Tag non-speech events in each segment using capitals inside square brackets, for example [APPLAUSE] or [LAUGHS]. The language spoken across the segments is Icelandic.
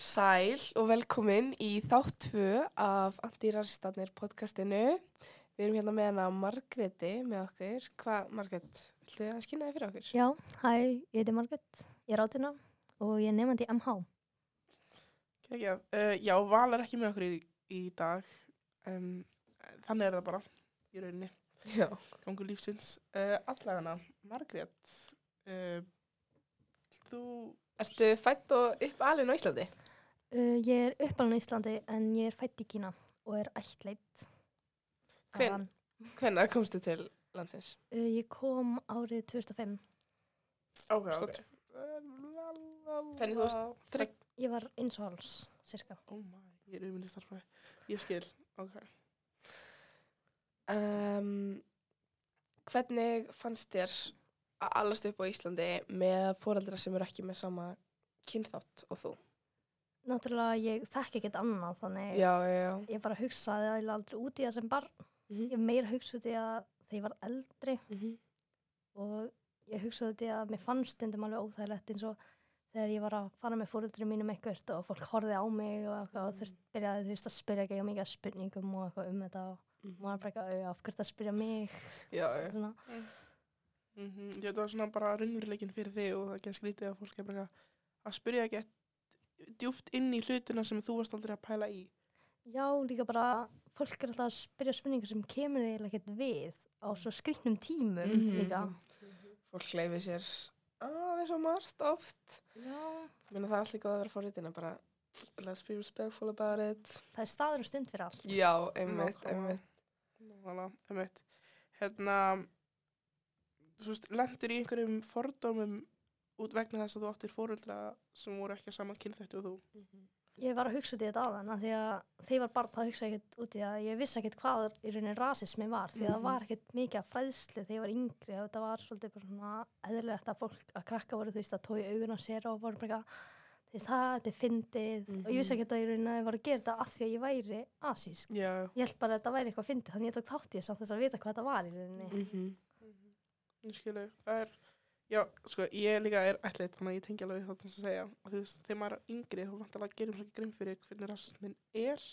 Sæl og velkomin í þátt 2 af Antirarstannir podcastinu. Við erum hérna með hana Margreti með okkur. Hvað, Margret, viltu að skynna þig fyrir okkur? Já, hæ, ég heiti Margret, ég er átuna og ég er nefandi í MH. Kekja, uh, já, Val er ekki með okkur í, í dag, um, þannig er það bara í rauninni, Já. gangur lífsins. Uh, Allavega, Margrét, uh, þú, Ertu fætt og upp alveg á Íslandi? Uh, ég er uppalinn á Íslandi en ég er fætt í Kína og er ættleitt. Hven-. Hvenær komstu til landsins? Uh, ég kom árið 2005. Ok, stótt, Þannig þú varst þrek... Ég var eins og háls, cirka. Oh my, ég er auðvitað starfræði, ég skil, ok. Um, hvernig fannst þér að allast upp á Íslandi með foreldra sem eru ekki með sama kynþátt og þú? Náttúrulega ég þekki ekkert annað þannig Já, já, já. ég bara hugsaði að ég aldrei út í það sem barn. Mm Ég meira hugsaði út í að þegar ég var eldri -hmm. og ég hugsaði út í að mér fannst stundum alveg óþægilegt eins og þegar ég var að fara með fóruldri mínum eitthvað og fólk horfið á mig og, eitthvað, og þurft byrjaði þú veist að spyrja ekki mikið spurningum og eitthvað um þetta og maður bara "Au, af hverju að spyrja mig Já, já. svona. Mm -hmm. Ég veit það var svona bara raunveruleikin fyrir þig og það er ekki að skrítið að fólk er bara að spyrja ekki djúft inn í hlutina sem þú varst aldrei að pæla í. Já, líka bara fólk er alltaf að spyrja spurningar sem kemur þig ekkert við á svo skrifnum tímum Mhm. líka Fólk leifi sér aðeins og margt oft. Já. Ég meina það alltaf góð að vera fórritin að bara let's be respectful about it. Það er staður og stund fyrir allt Já, einmitt, einmitt. Nákvæmlega, einmitt. Hérna, þú veist, lendur í einhverjum fordómum út vegna þess að þú áttir fóreldra sem voru ekki að sama kynþættu og þú. Ég var að hugsa út í þetta áðan af því að ég var barn þá hugsa ég ekkert út í það ég vissi ekkert hvað í rauninni rasismi var því að það Mhm. var ekkert mikið af fræðslu þegar ég var yngri og þetta var svolítið bara svona eðlilegt að fólk að krakka voru þú veist að tói augun á sér og voru bara þú veist það, þetta er fyndið og ég vissi Mhm. ekkert að í rauninni að ég var að gera þetta af því að ég væri asísk Já. ég held bara að þetta væri eitthvað fyndið þannig ég tók þátt þess að þess að vita hvað þetta var í rauninni Mm Ég það er, já, sko, ég líka er ætlit, þannig að ég tengi alveg við það sem að segja. Og þú veist, þegar maður er yngri, þá vantar að gera um svo ekki grein fyrir hvernig rasismin er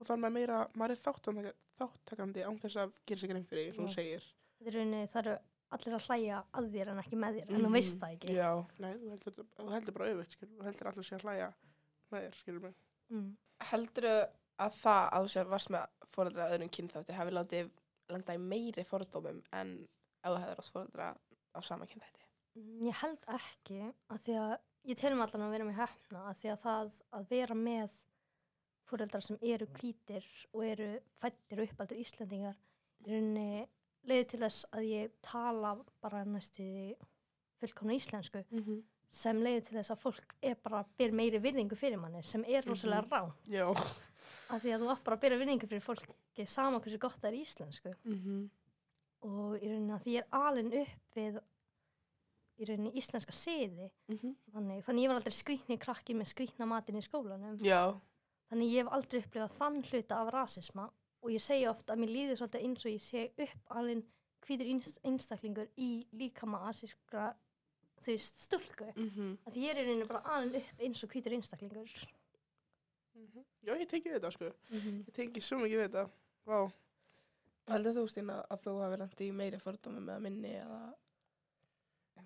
og þannig að meira, maður er þáttakandi, þáttakandi án þess að gera sér grein fyrir, eins og þú segir. þetta er rauninni það eru allir að hlæja að þér en ekki með þér en Mhm. þú veist það ekki Já. Nei, þú heldur, þú heldur bara auðvitt, skilur, þú heldur allir sé að hlæja með þér, skilur mig. mm. Heldur að það að þú sér varst með fóreldra öðrum kynþátti hafi látið lenda í meiri fordómum en ef þú hefur átt fóreldra á sama kynþætti? Mm, Ég held ekki að því að ég telum allan að vera með hefna að því að það að vera með fóreldrar sem eru hvítir og eru fættir og uppaldir Íslendingar í rauninni leiði til þess að ég tala bara næstu fullkomna íslensku Mm -hmm. sem leiði til þess að fólk er bara ber meiri virðingu fyrir manni sem er rosalega Mhm. rá Já. að því að þú átt bara að bera virðingu fyrir fólki sama hversu gott það er íslensku Mm -hmm. og í rauninni að því ég er alin upp við í rauninni íslenska siði Mhm. þannig, þannig ég var aldrei skrýtni krakki með skrýtna matinn í skólanum Já. þannig ég hef aldrei upplifað þann hluta af rasisma og ég segi ofta að mér líður svolítið eins og ég sé upp alveg hvítur einst- einstaklingur í líkama asískra þú veist stúlku Mm -hmm. að því ég er í rauninni bara alveg upp eins og hvítur einstaklingur Já, ég tengi þetta, sko. Mm -hmm. Ég tengi svo mikið þetta. Vá. Heldur þú Stína að þú hafi lendið í meiri fordómum eða minni eða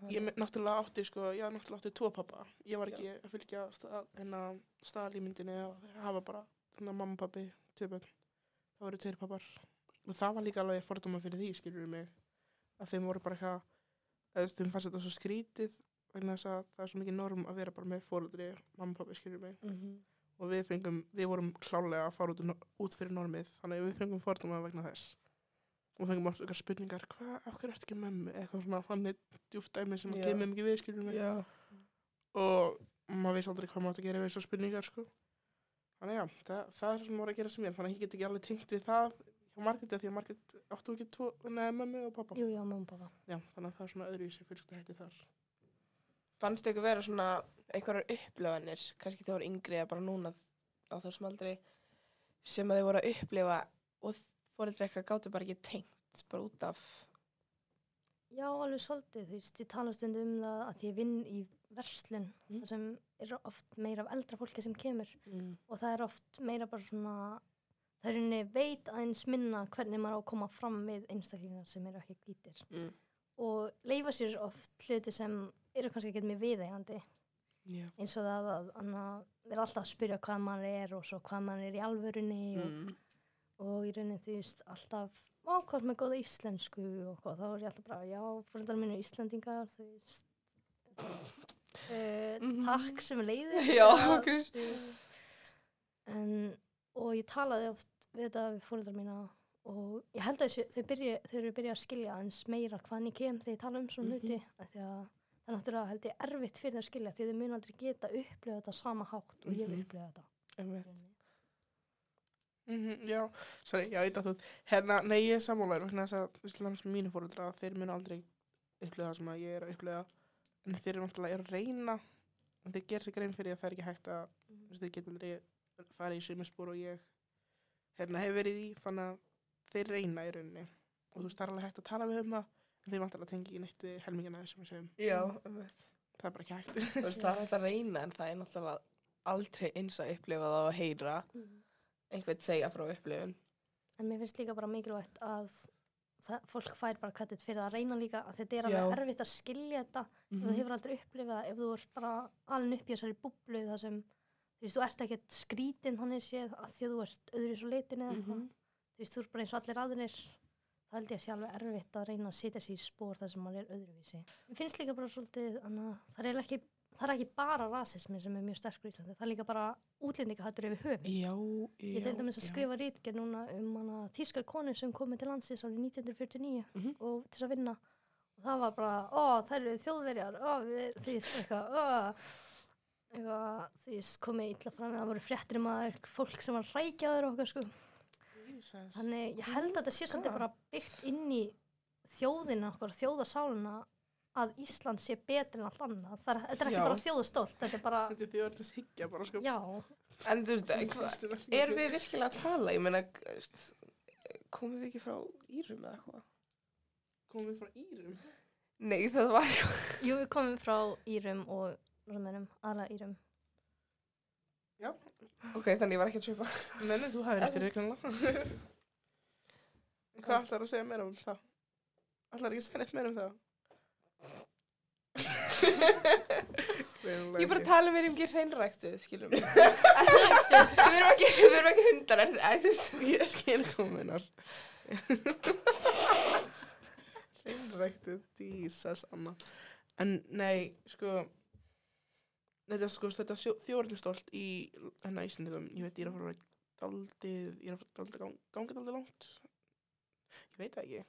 Ég náttúrulega átti, sko, ég náttúrulega átti tvo pappa. Ég var ekki að fylgja stað, hérna staðalímyndinni og hafa bara, hérna, mamma pappi, tvö bönn. Það voru tveir pappar. Og það var líka alveg fordóma fyrir því, skilur mig. Að þeim voru bara eitthvað, þeim fannst þetta svo skrítið vegna þess að það er svo mikið norm að vera bara með fóröldri, mamma pappi, skilur mig. mm -hmm. Og við fengum, við vorum klálega að fara út, út fyrir normið, þannig við fengum fordóma vegna þess. Og fengum oft eitthvað spurningar, hvað, af hverju ertu ekki með mig? Eitthvað svona þannig djúft dæmi sem að kemur mikið við, skilur mig Já. og maður veist aldrei hvað maður átt að gera við þessu spurningar sko. þannig já, það, það er það sem voru að gera sem mér þannig að ég get ekki alveg tengt við það hjá Margrét af því að Margrét áttu ekki tvo, neða mömmu og pappa jú, já, mamma og pappa já, þannig að það er svona öðru í sig fylgstu hætti þar Fannst ykkur vera svona einhverjar upplifanir, kannski þegar voru yngri eða bara núna á þessum aldrei sem að þið voru að upplifa og fóreldri eitthvað gáttu bara ekki tengt bara út af Já, alveg svolítið, þú veist, ég tala stundum um það að ég vinn í verslun Mm. þar sem er oft meira af eldra fólki sem kemur Mm. og það er oft meira bara svona það er henni veit aðeins minna hvernig maður á að koma fram við einstaklingar sem eru ekki hvítir Mm. og leifa sér oft hluti sem eru kannski ekki mjög viðeigandi Já. eins og það að, að vera alltaf að spyrja hvað maður er og svo hvað maður er í alvörunni og, Mm. Og í rauninni þú veist alltaf á hvað er með góða íslensku og hvað, þá er ég alltaf bara já, fóröldar mínu er íslendingar þú veist uh, [LAUGHS] Mhm. takk sem leiðir [LAUGHS] Já, Chris. en, og ég talaði oft við þetta við fóröldar mína og ég held að þau, byrja, þau eru byrjað að skilja eins meira hvaðan ég kem þegar ég tala um svona Mhm. hluti af því að það er náttúrulega held ég erfitt fyrir það að skilja því þau mun aldrei geta upplifað þetta sama hátt og ég Mhm. vil upplifa þetta Einmitt. Mhm, já, sorry, já, ég dætt út. Hérna, nei, ég er sammálaður vegna þess að, þú veist, lands mínu fóruldra, þeir munu aldrei upplega það sem að ég er að upplega. En þeir eru náttúrulega er að reyna, en þeir gera sig grein fyrir að það er ekki hægt að, þú veist, þeir geta aldrei fara í sumarspor og ég, hérna, hef verið í, þannig að þeir reyna í rauninni. Og þú veist, það er alveg hægt að tala við um það, en þeir vantar að tengja ekki neitt við helmingina þessum einmitt. Það er er er einhvern segja frá upplifun. En mér finnst líka bara mikilvægt að það, fólk fær bara kredit fyrir að reyna líka að þetta er alveg erfitt að skilja þetta. Ef þú hefur aldrei upplifað ef þú ert bara alveg upp í þessari búblu þar sem þú veist, þú ert ekkert skrítin þannig séð að því að þú ert öðru í svo leitin eða eitthvað. Mhm. þú veist, þú ert bara eins og allir aðrir. Það held ég að sé alveg erfitt að reyna að setja sér í spór þar sem maður er öðruvísi. Mér finnst líka bara svolítið annað, það, er ekki, það er ekki bara rasismi sem er mjög sterkur í Íslandi, það er líka bara útlendingahættur yfir höfuð Já, já. Ég til dæmis að já. skrifa rítgerð núna um hana tískar konu sem komið til landsins árið 1949 Mhm. og til þess að vinna og það var bara, ó, þær eru þjóðverjar ó, því eitthvað ó, eitthvað, því komið illa fram við það voru fréttir um að fólk sem var rækjaður okkar sko Jesus. þannig ég held að þetta sé svolítið bara byggt inn í þjóðina okkar, þjóðasáluna að Ísland sé betur en allt annað það er, þetta er ekki Já. bara þjóðastólt, þetta er bara Þetta er þjóðart að higgja bara, sko. já, En þú veist, hva, erum við virkilega að tala? Ég meina, veist, komum við ekki frá Írum eða eitthvað? Komum við frá Írum? Nei, það var eitthvað. jú, við komum frá Írum og Rómönum, aðla Írum Já. Ok, þannig ég var ekki að svipa. Nei, nei, þú hafði eftir reiknanlega. Hvað ætlar að segja meira um það? Ætlar ekki að segja neitt meira um það? Ég er bara að tala um við erum ekki hreinræktuð, skilum við. Við erum ekki, við erum ekki hundar, en þú veist. Ég skil kominar. Hreinræktið, dísas, Anna. En nei, sko, þetta sko, þetta þjóðarnistólt í hennar Íslandingum. Ég veit, ég er að fara að daldið, ég er að fara að gang, ganga daldið langt. Ég veit það ekki.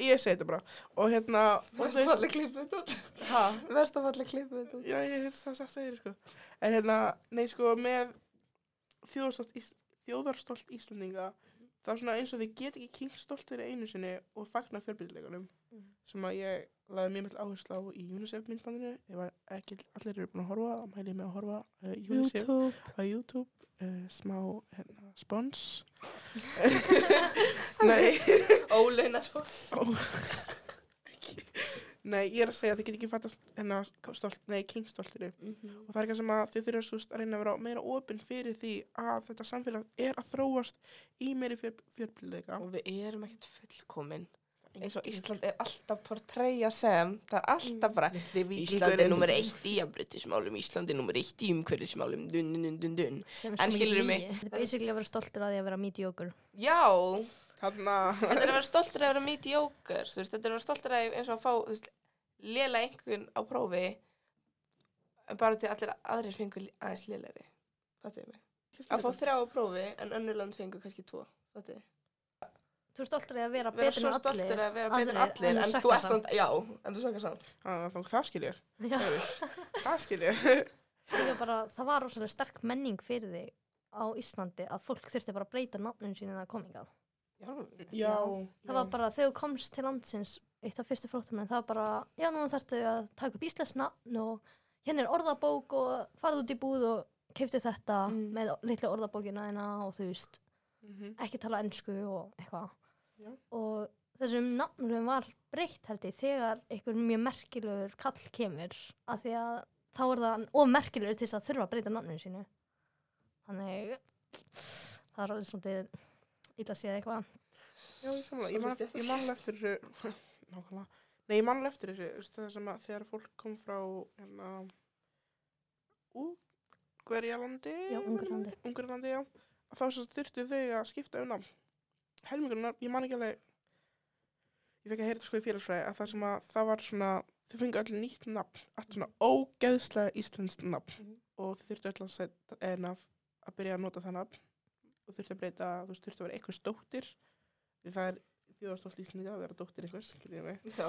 Ég segi þetta bara. Og hérna, og Verst þú að veist- falla klippið þetta út. Ha? Verst að falla klippið þetta út. Já, ég hef það sagt segir, sko. En hérna, nei, sko, með þjóðarstolt Íslandinga, þá er svona eins og þið get ekki kynnt stoltir einu sinni og fagna fjölbyrðilegunum, Mm. sem að ég laði mjög mjög áherslu á í UNICEF myndbandinu. Ef ekki allir eru búin að horfa, þá mæli ég með að horfa uh, UNICEF á YouTube, uh, smá, hérna, spons. [LAUGHS] nei, [LAUGHS] Sko. nei, ég er að segja að þið get ekki fattast hennar stolt, nei, kynstoltinu. og það er eitthvað sem að þið þurfa svo að reyna að vera meira opinn fyrir því að þetta samfélag er að þróast í meiri fjölbyrleika Og við erum ekkert fullkomin. Eins og Ísland er alltaf portreyja sem, það er alltaf bara, Ísland er nummer eitt í jafnbryttismálum, Ísland er nummer eitt í umhverfismálum, dun, dun, dun, dun, dun. En mikið skilurðu mig? Þetta er basically að vera stoltur að því að vera mediocre Já, Þarna, þetta er að vera stoltur að vera mediocre, þú veist, þetta er að vera stoltur að eins og að fá, þú veist, léla einhvern á prófi, en bara til allir aðrir fengur aðeins lélæri, fattuðu mig? Að fá þrjá á prófi, en önnurland fengur kannski tvo, fattuðu? Þú er stoltur að vera betur en stoltur allir að vera betur en allir, en en þú þú ert samt, já, en þú sökkar samt. þá, það skil ég Já. það skil ég [LAUGHS] Líka bara, það var rosalega sterk menning fyrir þig á Íslandi að fólk þurfti bara að breyta nafninu sínu þegar það kom hingað. Já, já, Það var bara, þegar þú komst til landsins eitt af fyrstu flóttuminn, það var bara, já, nú þarftu að taka upp íslensk nafn og hérna er orðabók og farðu út í búð og keiftu þetta Mm. með litlu orðabókina hérna og þú veist, Mhm. ekki tala ennsku og eitthvað. Já. Og þessum nafnum var breytt held ég þegar einhver mjög merkilegur kall kemur að því að þá er það of merkilegur til þess að þurfa að breyta nafninu sínu þannig það er alveg svolítið illa að séð eitthvað. Já, ég samla, ég man, Svolítið ég man alveg eftir þessu, [LAUGHS] nákvæmlega, nei, ég man alveg eftir þessu, þú veist, það sem að þegar fólk kom frá, hérna, Ungverjalandi, Já, Ungverjalandi. Ungverjalandi, já, þá svo styrtu þau að skipta um nafn. Helmingurinn, ég man ekki alveg, ég fekk að heyra þetta sko í félagsfræði, að það sem að það var svona, þau fengu öll nýtt nafn, allt svona ógeðslega íslenskt nafn. Mhm. og þau þurftu en að, að byrja að nota það nafn og þurftu að breyta, þú veist, þurftu að vera eitthvað stóttir því það er þjóðastótt íslendinga að vera dóttir einhvers. Já,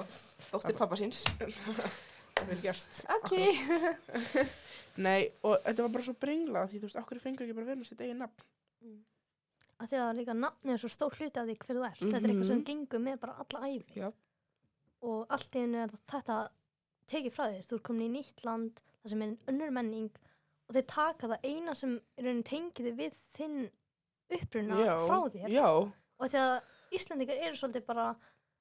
dóttir pappa síns. [LAUGHS] Það er gert. Ok. Nei, og þetta var bara svo brenglað því þú veist, okkur fengur ekki bara verið með sitt eigin nafn. að því að líka nafni er svo stór hluti af því hver þú ert þetta er eitthvað sem Mhm. gengur með bara alla æfi Já. og allt í hennu er þetta tekið frá þér, þú er komin í nýtt land það sem er önnur menning og þeir taka það eina sem í rauninni tengið þig við þinn uppruna Já. frá þér Já. og því að Íslandingar eru svolítið bara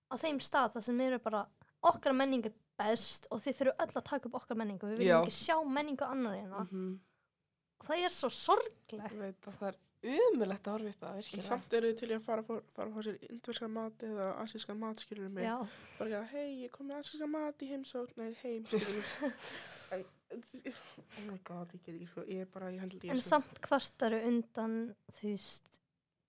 á þeim stað það sem eru bara okkar menning er best og þið þurfum öll að taka upp okkar menningu við viljum Já. ekki sjá menningu annar hérna Mhm. og það er svo sorglegt það er umulegt að horfa upp að virkilega. samt eru þið til að fara, að fá sér indverskan mat eða asískan mat, skilur mig. Já, Bara ekki að, hei, ég kom með asískan mat í heimsókn, nei, heim, skilur en, [LAUGHS] [LAUGHS] oh my god, ég get ekki, sko, ég er bara, ég hendla því. en samt kvartaru undan þú veist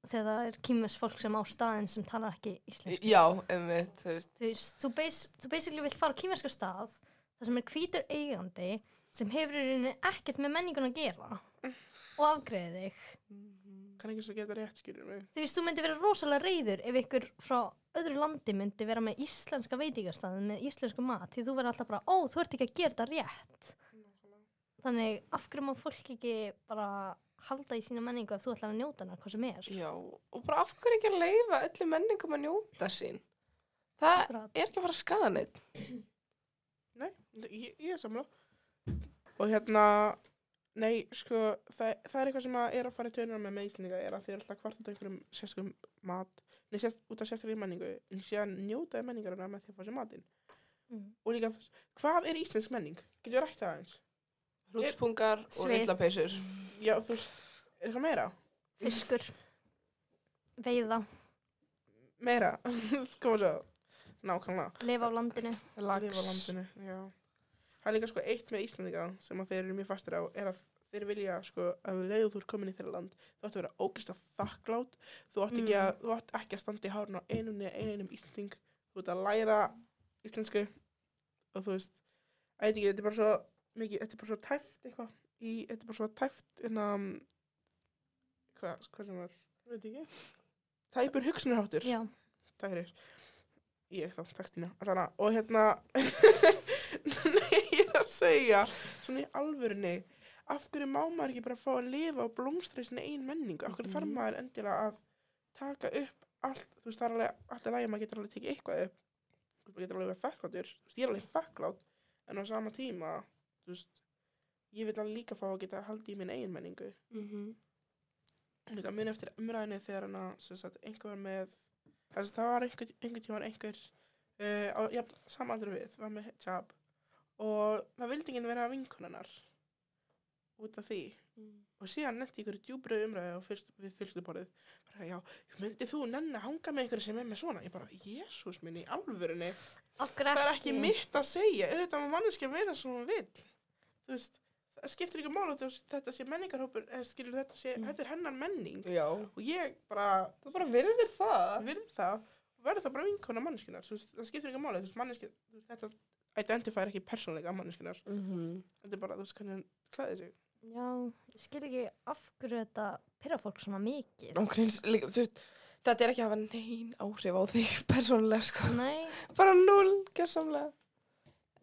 þegar það er kýmess fólk sem á staðin sem talar ekki íslensku Já, einmitt, þú veist. þú veist, þú, bas þú basically vilt fara á kýmerska stað þar sem er hvítur eigandi sem hefur í rauninni ekkert með menningun að gera og afgreði þig Kann ekki svo geta rétt, skilur mig. þú veist, þú myndi vera rosalega reyður ef ykkur frá öðru landi myndi vera með íslenska veitingarstaðin með íslensku mat því þú verður alltaf bara, ó, þú ert ekki að gera þetta rétt þannig, af hverju má fólk ekki bara halda í sína menningu ef þú ætlar að njóta hana, hvað sem er Já, og bara af hverju ekki að leifa öllum menningum að njóta sín? Það Akkurat. er ekki að fara að skada neitt. [CLEARS THROAT] Nei, ég, ég er samla. Og hérna, nei, sko, það, það er eitthvað sem að er að fara í tönuna með með Íslendinga er að þið er alltaf af einhverjum sérstökum mat, nei, sérst, út af sérstökum menningu, en síðan njótaði menningarna með því að fá sér matinn. Mm. Og líka, hvað er íslensk menning? Getur við rætt það eins? Rútspungar og villapeysur. Já, þú veist, er eitthvað meira? fiskur veiða, Meira? [LAUGHS] Svo, nákvæmlega. lifa á landinu Lags. Lifa á landinu, já. Það er líka sko eitt með Íslandinga sem að þeir eru mjög fastir á er að þeir vilja sko að við leiðu þú ert komin í þeirra land þú ætti að vera ógæst að þakklátt þú ætti ekki, að, átt ekki að standa í hárun á einum neða einum Íslanding þú ætti að læra íslensku og þú veist að ekki, þetta er bara svo mikið, þetta er bara svo tæft eitthvað í, þetta er bara svo tæft innan um, hvað, hvað sem var, veit ekki. Tæpur hugsunarháttur. Já, Takk fyrir. Ég þá, takk Stína. Og hérna, [LAUGHS] [LAUGHS] ég er að segja, svona í alvörunni, af hverju má maður ekki bara fá að lifa og blómstra í sinni ein menningu? Af hverju þarf Mhm. maður endilega að taka upp allt, þú veist, það er alveg, allt er lægi, maður getur alveg tekið eitthvað upp. Maður getur alveg verið þakkláttur, þú veist, ég er alveg þakklátt, en á sama tíma, þú veist, ég vil alveg líka fá að geta haldið í minn eigin menningu. Mhm. líka mun eftir umræðinu þegar hann að sem sagt, einhver með þess að það var einhver, einhver tíma einhver uh, á ja, samaldur við var með hijab og það vildi ekki vera vinkonunnar út af því. Og síðan netti ykkur djúbröð umræði og fyrst, við fylgstuborðið bara já, myndi þú nenni að hanga með ykkur sem er með svona? Ég bara, jésús minn í alvörunni. Það er ekki mitt að segja. Auðvitað má manneski að vera sem hún vill. Þú veist, það skiptir ykkur málu þetta sé menningarhópur, skilur þetta sé Mm. þetta er hennar menning. Já. og ég bara Þú bara virðir það. virð það. Verður það bara vinkona manneskinar það skiptir ekki máli, þú veist, veist, þetta identifæri ekki persónleika manneskinar Mhm. þetta er bara, þú veist, hvernig hann klæði sig já, ég skil ekki af hverju þetta pyrra fólk svona mikið Ángríns, líka, þú veist, þetta er ekki að hafa neyn áhrif á þig [LAUGHS] persónulega, sko. nei, Bara null, gjörsamlega.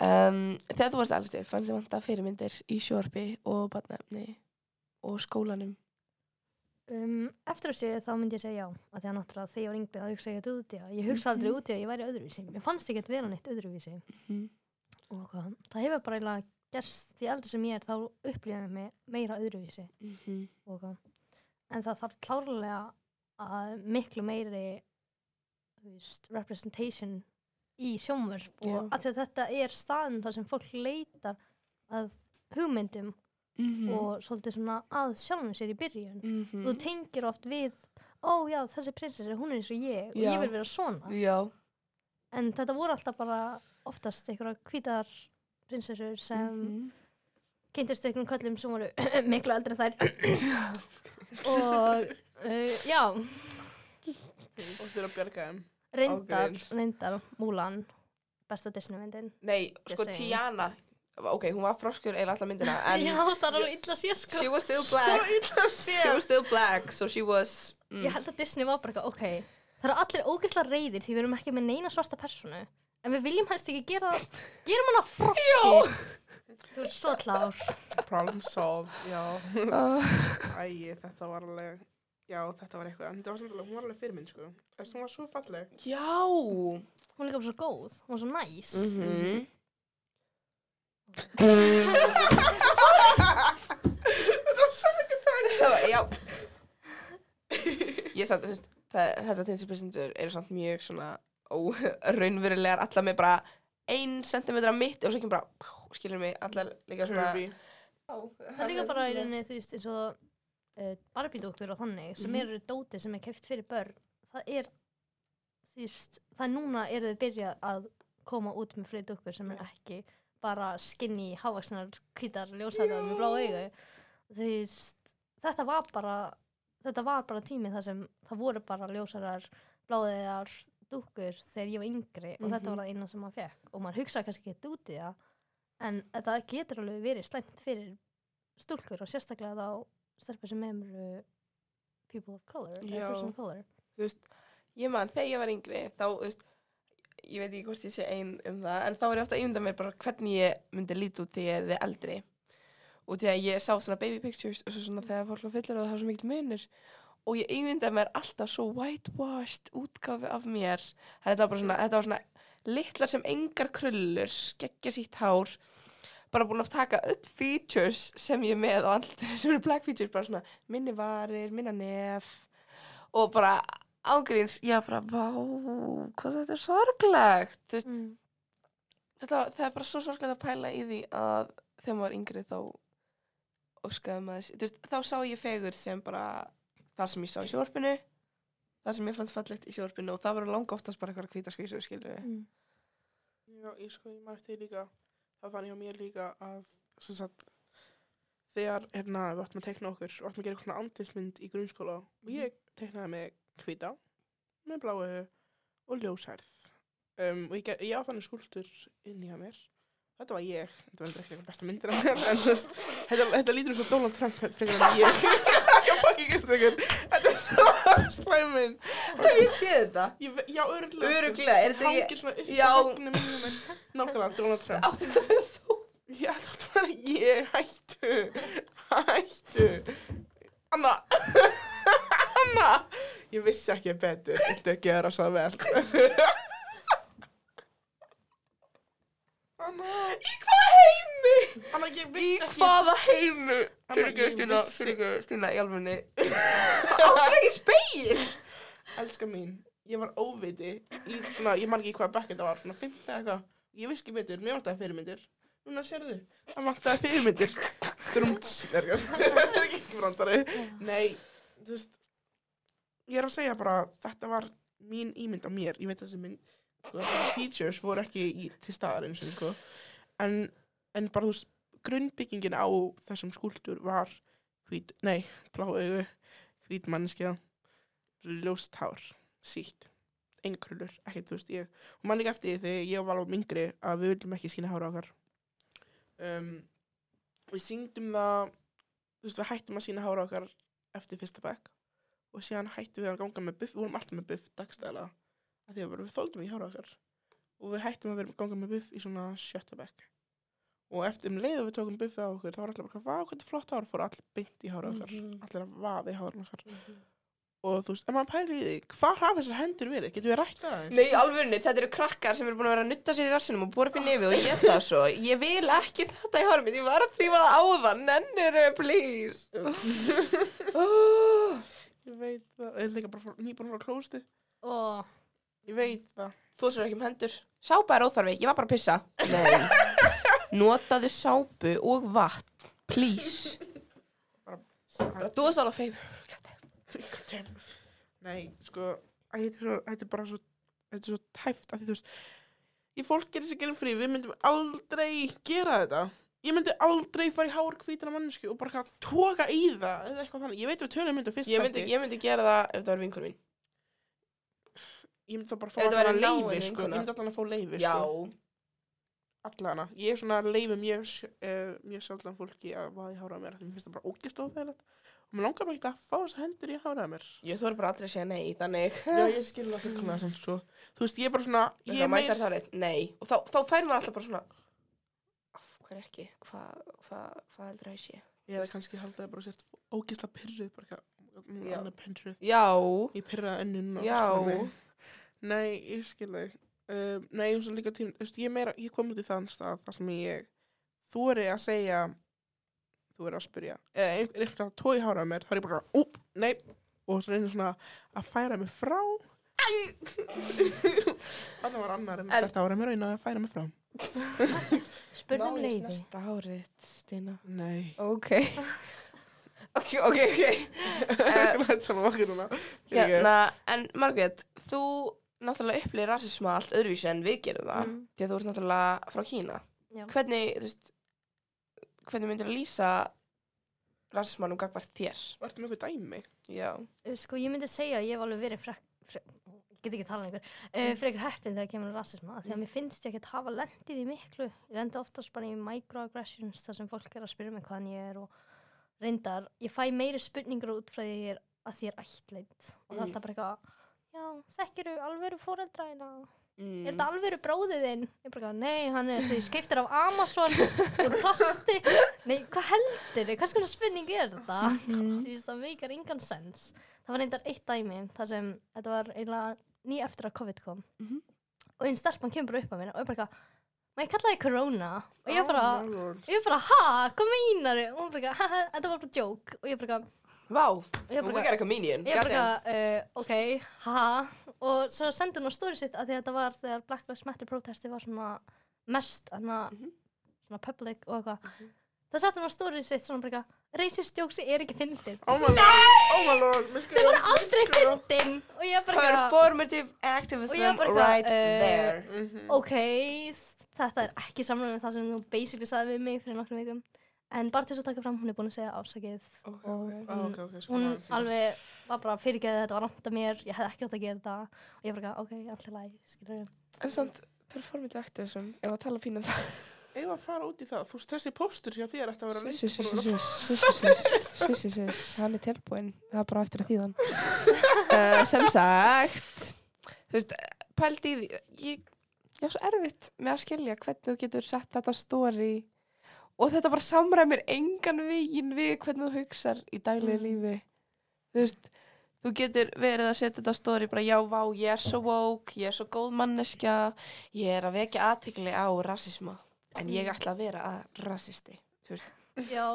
Um, þegar þú varst alveg stið, fannst þið vanta fyrirmyndir í sjórfi og barnefni og skólanum. um, eftir þessu þá myndi ég segja já að því að náttúrulega þegar ég var yngri þá hugsa ég þetta út í það ég hugsa aldrei út í að ég væri öðruvísi mér fannst ekki að vera neitt öðruvísi Mhm. Og hvað, það hefur bara eiginlega gerst því eldur sem ég er þá upplifum ég meira öðruvísi Mhm. og hvað en það þarf klárlega að miklu meiri veist, representation í sjónvörp og Já. að þetta er staðin þar sem fólk leitar að hugmyndum Mhm. og svolítið svona að sjálfum sér í byrjun Mhm. þú tengir oft við ó já, þessi prinsessi, hún er eins og ég og Já. ég vil vera svona Já. en þetta voru alltaf bara oftast einhverja hvítar prinsessur sem Mhm. kynntist einhverjum köllum sem voru [COUGHS] miklu eldri en þær [COUGHS] og uh, já Og þeir að bjarga þeim. reyndar, reyndar Mulan besta Disneymyndin Nei, sko. Tiana, ok, hún var froskur eiginlega alltaf myndina, [LAUGHS] en já, það er alveg illa sér sko she was still [LAUGHS] black. She was still black, so she was... Mm. ég held að Disney var bara ok það eru allir ógeðslega reyðir því við erum ekki með neina svarta personu en við viljum helst ekki gera [LAUGHS] gerum hana froski þú er svo klár Problem solved, já. Uh, [LAUGHS] Æ, þetta var alveg, já, þetta var eitthvað. En þetta var samt alveg, hún var alveg fyrirmynd, sko. Þess, hún var svo falleg. já. hún er líka bara svo góð, hún er svo næs Mhm. Það já. Ég satt, þú veist, það- þessar tinsiprissendur eru samt mjög svona óraunverulegar, [LAUGHS] allar með bara ein sentimetra mitt og svo ekki bara, skilur mig, allar líka svona... Kirby. það er líka bara í rauninni, þú veist, eins og uh, barbídókur og þannig, sem Mhm. eru dóti sem er keft fyrir börn, það er þú veist, það er núna eru þau byrjað að koma út með fleiri dókur sem er ekki bara skinny, hávaksnar, hvítar, ljósæðar með blá augu þú veist, þetta var bara þetta var bara tími þar sem það voru bara ljósæðar, bláðiðar dúkkur þegar ég var yngri og þetta Mhm. var það eina sem maður fekk og maður hugsaði kannski ekki út í það en þetta getur alveg verið slæmt fyrir stúlkur og sérstaklega þá stelpur sem eru people of color, of color. Veist, ég man, þegar ég var yngri þá, þú veist, ég veit ekki hvort ég sé ein um það, en þá er ég ofta að ímynda mér bara hvernig ég myndi líti út þegar ég er þið eldri. Og því að ég sá svona baby pictures og svo svona þegar fólk var fyllir og það var svo mikill munur og ég ímynda mér alltaf svo whitewashed útgáfi af mér þetta var bara svona, þetta var svona litlar sem engar krullur, geggja sítt hár bara búin að taka öll features sem ég er með og allt [LAUGHS] sem eru black features, bara svona minni varir, minna nef og bara ágríns, ég var bara, vá, hvað þetta er sorglegt, þú veist, mm. þetta, það er bara svo sorglegt að pæla í því að þegar maður var yngri þá óskaði maður, þú veist, þá sá ég fegur sem bara þar sem ég sá í sjórpinu, þar sem ég fannst fallegt í sjórpinu og það var langa oftast bara eitthvað hvíta skvísu, skilur við. Mm. Já, ég sko, ég því líka, það fann ég á mér líka að, sem sagt, þegar, hérna, við áttum að teikna okkur, við áttum að gera eitthvað svona andlismynd í grunnskóla og ég teiknaði með hvita, með bláu og ljósærð. Um, og ég, ég á þannig skúltur inn í að mér. Þetta var ég, þetta var eitthvað eitthvað besta myndir af mér, en þú veist, þetta, lítur eins og Donald Trump, þetta frekar en ég. [LAUGHS] Ekki að fucking ykkur, þetta er svo [LAUGHS] slæm mynd. Hef ég séð þetta? Ég, já, öruglega. Örugglega, er þetta ekki- Hangir svona upp á veggnum minnum en [LAUGHS] nákvæmlega Donald Trump. Átti þetta að vera þú? Já, þetta var ég, hættu, hættu. Anna, [LAUGHS] Anna, ég vissi ekki betur, viltu ekki gera svo vel. Anna, Í hvaða heimi? Anna, ég Í vissi ekki. hvaða heimi? Anna, Fyrirgjöð, ég Stína, fyrirgjöð, Stína, í alfunni. [LAUGHS] Áttir ekki speil? Elska mín, ég var óviti í svona, ég man ekki hvað bekk þetta var, svona 50 eða eitthvað. Ég vissi ekki betur, mér vantaði fyrirmyndir. Núna sérðu, það vantaði fyrirmyndir. Drúmt, það er ekki brandari. Nei, þú veist, ég er að segja bara, þetta var mín ímynd á mér. Ég veit að þessi features voru ekki í, til staðar eins og, sko. En, en bara, þú veist, grunnbyggingin á þessum skúltur var hvít, nei, blá augu, hvít manneskja, ljóst hár, sítt, engrullur, ekkert, þú veist, ég, og mann líka eftir þegar ég var alveg yngri að við viljum ekki skýna hára okkar. Um, við syngdum það, þú veist, við hættum að sína hára okkar eftir fyrsta bekk og síðan hættum við að ganga með buff, við vorum alltaf með buff dagstæðlega, af því að við þóldum í hára okkar og við hættum að vera ganga með buff í svona sjötta bekk. Og eftir um leið og við tókum buffið á okkur, þá var allir bara, hvað, er flott hár, fór allir beint í hára okkar, Mhm. allir að vaða í hára okkar og þú veist, ef maður pælir í því, hvað hafa þessar hendur verið? Getur við rætt það aðeins? Nei, alvörni, þetta eru krakkar sem eru búin að vera að nutta sér í rassinum og búa upp í nefið og geta það svo. Ég vil ekki þetta í hárum mitt, ég var að þrýfa það á það, nenniru, please. [LAUGHS] Ég veit það, ég líka bara nýbúin frá klósti. Ég veit það. Þú sér ekki um hendur. Sápa er óþarfi, ég var bara að pissa. Nei. Notaðu sápu og vatn, please. Þú varst alveg feim. [LAUGHS] Nei, sko, þetta er, bara svo, þetta er svo tæft að því þú veist, ég fólk gerir sér gerum frí, við myndum aldrei gera þetta. Ég myndi aldrei fara í hár hvítina mannsku og bara toga í það eða eitthvað þannig. Ég veit við tölum myndum fyrst Ég myndi, ég myndi gera það ef það var vinkur mín. ég myndi þá bara fá að náin leifi, sko. Ég myndi allan að fá leifi, Já. sko. Allana. Ég er svona að leifi mjög, eh, mjög sjaldan fólki að vaða í hára mér. af Því mér finnst það bara ógist óþægilegt. Og mér langar bara ekki að fá þessar hendur í hára mér. Ég þóri bara aldrei að segja nei, þannig. Já, ég skil það fullkomlega sem svo. Þú veist, ég er bara svona, ég Ég er meir... það reitt, nei. Og þá, þá fær maður alltaf bara svona, af hverju ekki, hvað hva, hva heldur að ég sé? Ég hefði kannski haldið að bara sért ógisla pyrruð, bara eitthvað, hún Já. er annað pyrruð. Já, Ég pyrraði önnun skilur. Nei, ég skil þig. Um, nei, eins og líka tím, þú veist, ég meira, ég kom út í þann stað, þar sem ég þóri að segja, þú er að spyrja, eða ein- er eitthvað að tói hára mér, þá er ég bara, ú, nei, og svo reynir svona að færa mig frá. [LAUGHS] Þannig var annar en þetta ára mér og ég náði að færa mig frá. [LAUGHS] Spurðu um Má ég leiði. snerta hárið, Stína? Nei. Ok. [LAUGHS] ok, ok, ok. Hætta með okkur núna. Hérna, en Margrét, þú náttúrulega upplýðir rasisma allt öðruvísi en við gerum það. Mm. Því að þú ert náttúrulega frá Kína. Já. Hvernig, þú veist, hvernig myndir að lýsa rasismanum gagvart þér? Vartu með eitthvað dæmi? Já. Uh, Sko, ég myndi segja að ég hef alveg verið frek, frek get ekki tala lengur, uh, frekar heppin þegar kemur að rasisma, af því að mér finnst ég ekki að hafa lendið í miklu, ég lendi oftast bara í microaggressions þar sem fólk er að spyrja mig hvaðan ég er og reyndar, ég fæ meiri spurningur út frá því ég er að því ég er ættleitt og það er Mm. alltaf bara eitthvað, já, þekkiru alvöru fóreldra hérna, Mm. er þetta alvöru bróðið þinn? Ég bara, nei, hann er því skiptir af Amazon úr plasti, nei, hvað heldur þið, hvað skoða spurning er þetta? Mhm. Þú veist, það meikar engan sens. Það var reyndar eitt dæmi, þar sem þetta var eiginlega ný eftir að COVID kom. Mhm. Og einn stelpan kemur bara upp á mér og ég bara maður ég kallaði corona. Og ég bara, Oh, my lord. ég bara, ha, hvað meinar þið? Og hún bara ha, ha, þetta var bara joke. Og ég bara Vá, þú bara ekki er eitthvað minion. ég bara eitthvað, uh, ok, ha. Og svo sendi hún á stóri sitt að því að þetta var þegar Black Lives Matter protesti var svona mest, hana, Mhm. svona public og eitthvað. Það setti hún á stóri sitt svona bara eitthvað, racist jokes er ekki fyndið. Oh my lord, oh my lord. Þau voru aldrei fyndin og ég bara eitthvað, Performative Og ég activism bara eitthvað, right eh, there. Mhm. ok, þetta er ekki samlega með það sem þú basically sagði við mig fyrir nokkrum vikum. En bara til þess að taka fram, hún er búin að segja afsakið Ok, og. Ah, hún, ok, ok, sko, hún alveg var bara fyrirgeðið, þetta var að mér, ég hefði ekki átt að gera þetta og ég bara, ok, allt er læg, skilur við. En samt, performative activism, ef að tala fín um það. Eigum að fara út í það. Þú veist, þessi póstur hjá þér ætti að vera sus, sus, hann er tilbúinn, það er bara eftir að þýðan. Uh, [LAUGHS] sem sagt, þú veist, pældi í því, ég, ég er svo erfitt með að skilja hvernig þú getur sett þetta á story og þetta bara samræmir engan veginn við hvernig þú hugsar í daglegu Mm. lífi. Þú veist, þú getur verið að setja þetta á story bara já, vá, ég er svo woke, ég er svo góð manneskja, ég er að vekja aðtikli á rasisma, en ég ætla að vera að rasisti. Þú veist, Já,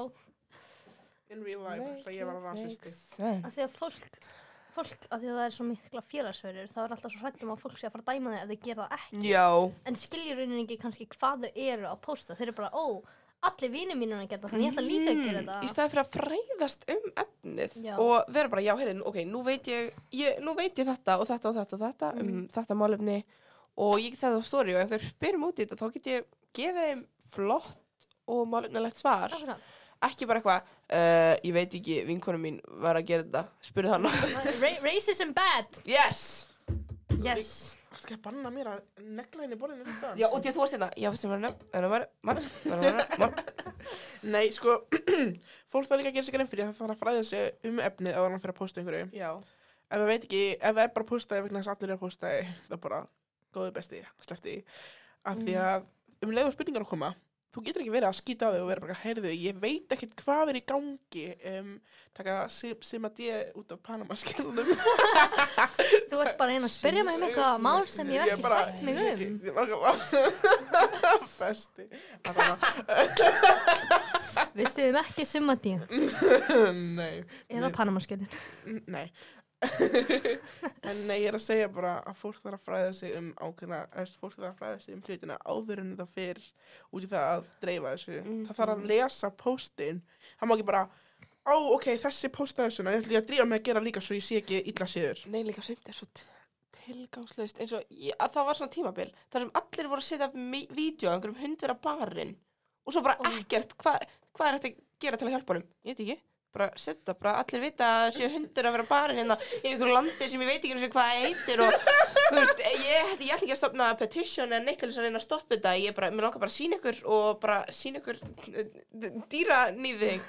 In real life, ætla ég að vera rasisti. að því að fólk, fólk, að því að það er svo mikla félagsverður, þá er alltaf svo hrættum að fólk sé að fara að dæma þig ef þau gera það ekki. Já, En skiljur rauninni ekki kannski hvað þau eru að posta, þeir eru bara, ó, allir vinir mínir að það, þannig ég ætla líka að gera Mm, þetta. Í staði fyrir að fræðast um efnið Já. og vera bara, já, heyrðin, ok, nú veit ég, ég, nú veit ég þetta og þetta og þetta og þetta um Mm. þetta málefni og ég get þetta á story og ef einhver spyrir út í þetta, þá get ég gefið þeim flott og málefnilegt svar. Akkurat. Ekki bara eitthvað, uh, ég veit ekki, vinkonum mín var að gera þetta, spurði hann. [LAUGHS] Ra racism bad. yes! Yes. Skal ég banna mér að negla henni borðinu líka? Já, og því að þú varst hérna, já, sem var nefn, en það var, mann, mann, mann, Nei, sko, [CLEARS THROAT] fólk þarf líka að gera sig grein fyrir að það þarf að fræða sig um efnið að hann fyrir að posta einhverju. já. Ef það veit ekki, ef það er bara að posta vegna þess að allir er að posta það er bara góðu besti, slefti. Af því að um leiður spurningar að koma, þú getur ekki verið að skýta á þig og vera bara, heyrðu, ég veit ekkert hvað er í gangi um, taka sim að ég út af Panama-skilunum. [LAUGHS] Þú ert bara einn að spyrja mig um eitthvað mál sem ég hef ekki bara- frætt mig um. Ég- ég- nákvæmlega. [LAUGHS] Besti. Allavega. Við stiðum ekki summadíu [LAUGHS] Nei. eða Panamaskjölin. N- Nei. [LAUGHS] en nei, ég er að segja bara að fólk þarf að fræða sig um ákveðna, fólk þarf að fræða sig um hlutina áður en þetta fyrir út í það að dreifa þessu. Það þarf að Mhm. lesa póstinn. Það má ekki bara, ó, ok, þessi pósta þessuna, ég ætla ég að drífa mig að gera líka svo ég sé ekki illa séður. Nei, líka sumt er svo t- tilgangslaust eins og ég, að það var svona tímabil þar sem allir voru að setja vídeo af einhverjum hundvera barinn og svo bara ekkert, hvað hva er þetta að gera til að hjálpa honum? Ég veit ekki, bara setja, bara allir vita að séu hundur að vera barinn hérna í einhverju landi sem ég veit ekki hvað það heitir og þú veist, ég, ég ætla ekki að stopna petition en neitt til þess að reyna að stoppa þetta. Ég bara, mér langar bara að sína ykkur og bara sína ykkur dýranýðing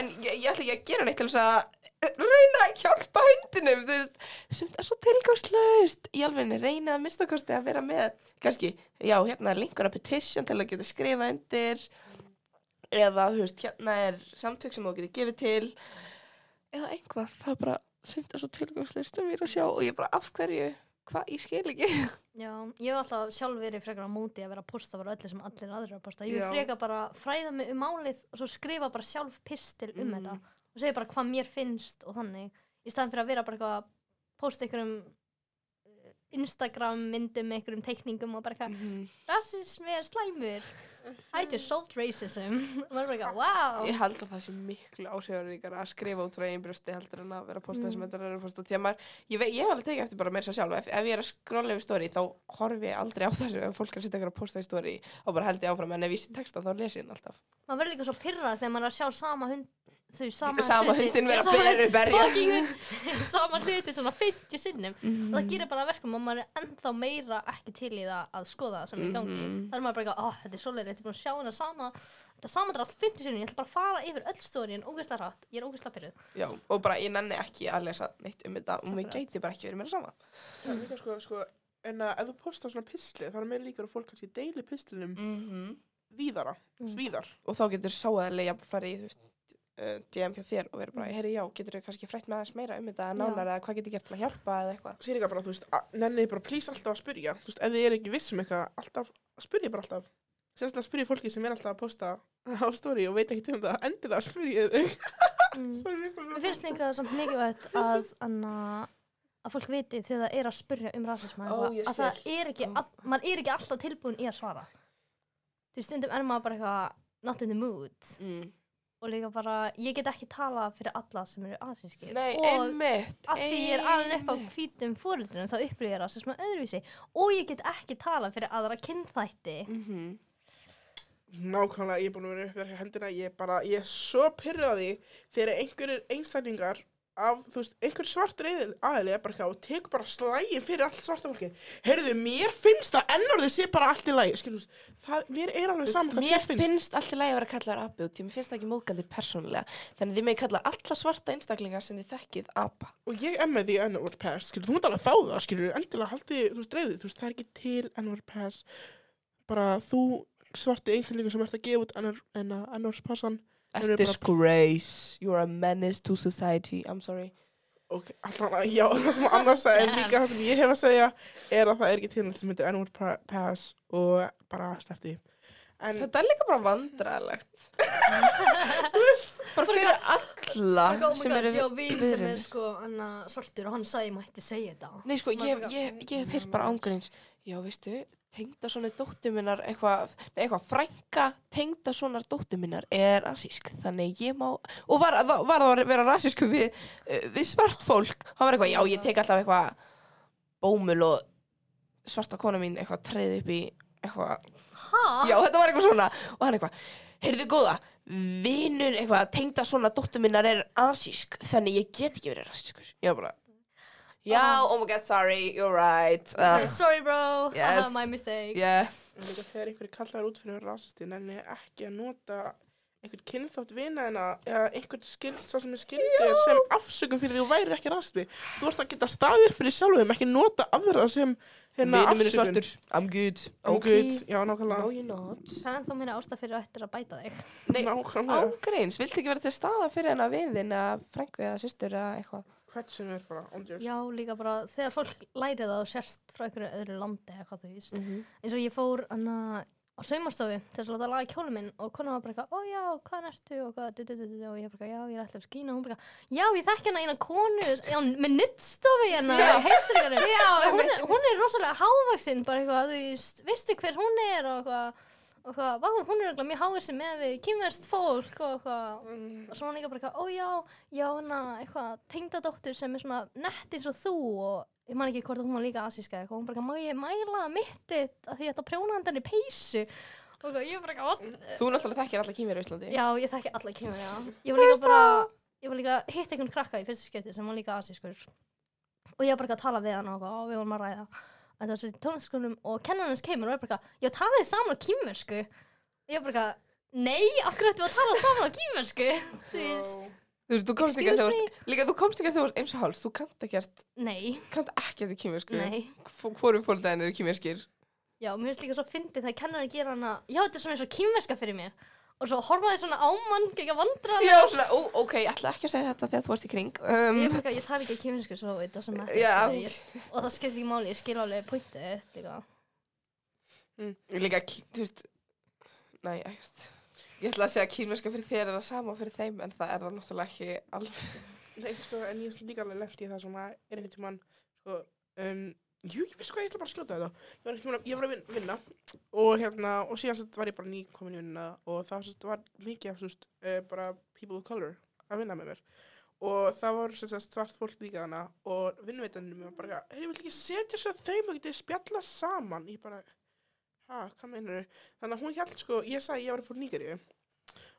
en ég, ég ætla ekki að gera neitt til þess að reyna að hjálpa hundinum þú veist, sem er svo tilgangslaust. Í alvegni, reyna að mista kosti að vera með kannski, já, hérna er linkur að petition til að geta skrifa undir eða, þú veist, hérna er samtök sem þú getur gefið til eða einhvað, það er bara sem er svo tilgangslaust að mér að sjá og ég bara, af hverju, hvað, ég skil ekki Já, ég hef alltaf sjálf verið frekar á móti að vera að posta bara öllu sem allir aðrir að posta. Ég vil Já. frekar bara fræða mig um málið og svo skrifa bara sjálf pistil um Mm. þetta og segja bara hvað mér finnst og þannig. Í staðan fyrir að vera bara eitthvað að posta einhverjum Instagram myndum með einhverjum teikningum og bara eitthvað Mhm. Rassismi er slæmur. I just solved racism. Og maður er bara eitthvað, wow. Ég held að það sé miklu áhrifaríkar að skrifa út frá einn brjósti heldur en að vera að posta Mm. þessum þetta er að posta því að maður, ég, vei, ég hef alveg tekið eftir bara mér sér sjálf. Ef, ef ég er að skrolla yfir story þá horfi ég aldrei á [LAUGHS] þessu. Ef fólk er að setja ykkur að posta í story og bara held ég áfram. En ef ég sé texta þá les ég hann alltaf. Maður verður líka svo pyrrað þegar maður er að sjá sama hund þau sama, Sama hluti- hundin vera sama- [LAUGHS] sama hluti svona 50 sinnum Mhm. og það gerir bara verkum og maður er ennþá meira ekki til í það að skoða það sem er í gangi Mhm. það er maður bara eitthvað, oh, þetta er svoleiðir, þetta er búin að sjá hana sama þetta sama drast 50 sinnum, ég ætla bara að fara yfir öll stórin, ógeðslega hratt, ég er ógeðslega pyrruð Já, og bara ég nenni ekki að lesa neitt um þetta og mér gæti bara ekki verið mér sama Það er líka sko, sko, en að ef þú postar svona pistli, þá er meira líka að fólk kannski deili pistlinum -hmm. víðara, Mm. svíðar. og þá getur sáaðilega að fara í þú veist uh, DM hjá þér og vera bara, heyri já, getur þau kannski frætt með aðeins meira um þetta nánar eða hvað getur gert til að hjálpa eða eitthvað Sér líka bara, þú veist, að- nennið bara please alltaf að spyrja. Þú veist, ef þið er ekki viss um eitthvað, alltaf, spyrja bara alltaf. Sérstaklega spyrja fólki sem er alltaf að posta á story og veit ekki um það, endilega spyrja þau. mm. [LAUGHS] Mér finnst líka samt mikilvægt [LAUGHS] að, anna, að fólk viti þegar það er að spyrja um Ó, eitthvað, ég að það er ekki, að, maður er ekki alltaf tilbúin í að svara. Þú veist, stundum er maður bara eitthvað not in the mood mm. Og líka bara, ég get ekki tala fyrir alla sem eru asískir Nei, og einmitt að því ég er alveg upp á hvítum fóruldrum þá upplýði ég rasisma öðruvísi og ég get ekki tala fyrir aðra kynþætti. Mhm. Nákvæmlega, ég er búin að vera upp verið hendina, ég er bara, ég er svo pyrraði þegar einhverjir einstaklingar af, þú veist, einhver svartur aðili er bara eitthvað og tekur bara slægin fyrir allt svarta fólki. Heyrðu, mér finnst það ennorðið sé bara allt í lagi, skilur, það, mér er alveg saman hvað Mér þér finnst. finnst alltaf lægi að vera kallaðar api út, því mér finnst það ekki móðgandi persónulega. Þannig þið með kalla alla svarta einstaklingar sem þið þekkið apa. Og ég með því N-word pass, skilur, þú mútt alveg fá það, skilur, endilega haldið, þú veist, dreifðið, þú veist, það er ekki til N-word pass, bara þú svartu einstaklingur sem ert að gefa út N-word passan, Þeir eru A disgrace, you're a menace to society, I'm sorry. Ok, allan að, já, það sem annars [LAUGHS] sagði, en líka það sem ég hef að segja er að það er ekki til neitt sem N-word pa- pass og bara slefti. En Þetta er líka bara vandræðilegt. [LAUGHS] bara fyrir alla sem eru Já, vin sem er sko anna, svartur og hann sagði ég mætti segja þetta. Nei, sko, Maður ég, bara- ég, ég hef heyrt bara ángurins. Já, veistu, tengda svona dóttir minnar eitthvað, nei, eitthvað frænka tengda svona dóttir minnar er rasísk. Þannig ég má, og var, það að vera rasísku við, eh, við svart fólk. Hann var eitthvað, já, ég tek alltaf eitthvað bómul og svarta kona mín eitthvað treði upp í eitthvað? Já, þetta var eitthvað svona og hann eitthvað, heyrðu góða vinur eitthvað, tengda svona dóttur minnar er asísk, þannig ég get ekki verið rasískur. Ég var bara Já, oh my god, sorry, you're right uh, Sorry bro, Yes. haha, my mistake. Yeah, en líka þegar einhverju kallar út fyrir rasisti, nenni ekki að nota einhvern kynþátt vina en eða einhvern skild, svo sem er skildir sem afsökum fyrir því þú væri ekki rasisti. Þú ert að geta staðir fyrir sjálfum, ekki nota aðra sem hérna er afsökun. svartur I'm good I'm Ok. good, já, No, nákvæmlega. you're not Það er ennþá meira ástæð fyrir ættir að bæta þig. Nei, ángreins, viltu ekki vera til staða fyrir hennar vin þinn eða frængu eða systur eða eitthvað Hvert sem er bara, ondjörn. Já, líka bara þegar fólk læri það og sérst frá einhverju öðru landi eða hvað þú veist. mm -hmm. Eins og ég fór hana, á saumastofu til þess að láta laga kjólum minn og konan var bara eitthvað, ó já, hvað ertu og hvað, du, du, du, og ég bara, já, ég er alltaf skína og hún bara, já, ég þekki hérna eina konu já, með nuttstofu hérna Já. heimstöðingarinn Já, hún, er- hún er rosalega hávaksinn bara eitthvað, þú veist, veistu hver hún er og eitthvað, og eitthvað, vá, hún er eitthvað mjög hávaksinn með við kýmverst fólk og eitthvað, og svo hann líka bara eitthvað, ó já, já, hana, eitthvað, tengdadóttur sem er svona nett eins og þú og ég man ekki hvort hún var líka asíska eitthvað, hún bara eitthvað, má ég mæla mittitt að því að prjóna hann í peysu? Og eitthvað, ég bara eitthvað? Þú náttúrulega þekkir alla kýmir í Íslandi. já, ég þekki alla kýmur, já, [LAUGHS] ég var líka bara, ég var líka hitt einhvern krakka í fyrsta skipti sem var líka asískur. Og ég var bara eitthvað að tala við hann og, eitthvað, og við vorum að ræða að það var svo í tónlistskunum og kennarins kemur og er bara eitthvað, ég talaði saman á kýmursku ég var bara eitthvað, nei, hverju ættum við að tala saman á kýmursku [LAUGHS] þú veist, Þú veist, þú komst ekki að þú varst, líka þú komst ekki að þú varst eins og háls, þú kannt ekkert, nei, kannt ekkert í kýmirsku. nei. Hvorum fólkdæðin eru kýmirskir? Já, mér finnst líka svo fyndið það kennar að gera hana Já, þetta er svona eins og kýmverska fyrir mér Og svo horfaði svona á mann Gekka vandra Já, svona, ó, ok, ég ætla ekki að segja þetta þegar þú varst í kring. Um, Ég, bara, ég tala ekki kýmversku svo þetta sem þetta Já. ég, Og það skiptir ekki máli, ég skil alveg pointið líka líka, ký- þú veist, næ, ekkert. Ég ætla að segja að kýmirska fyrir þér er það sama og fyrir þeim, en það er það náttúrulega ekki alveg. Nei, sko, en ég hef líka alveg lent í það sem að er einhvern tímann, sko, um, jú, ég veist hvað, ég ætla bara að skjóta þetta. Ég var, ég var að vin- vinna og hérna, og síðan var ég bara ný komin í vinnuna og það var mikið af, þú veist, uh, bara people of color að vinna með mér. Og það var svart fólk líka hana og vinnveitaninu mér var bara, hey, ég vil ekki setja svo þeim og getið spjalla saman. Ég bara, ha, hvað meinar Þannig að hún held, sko, ég sagði ég var fór Nígeríu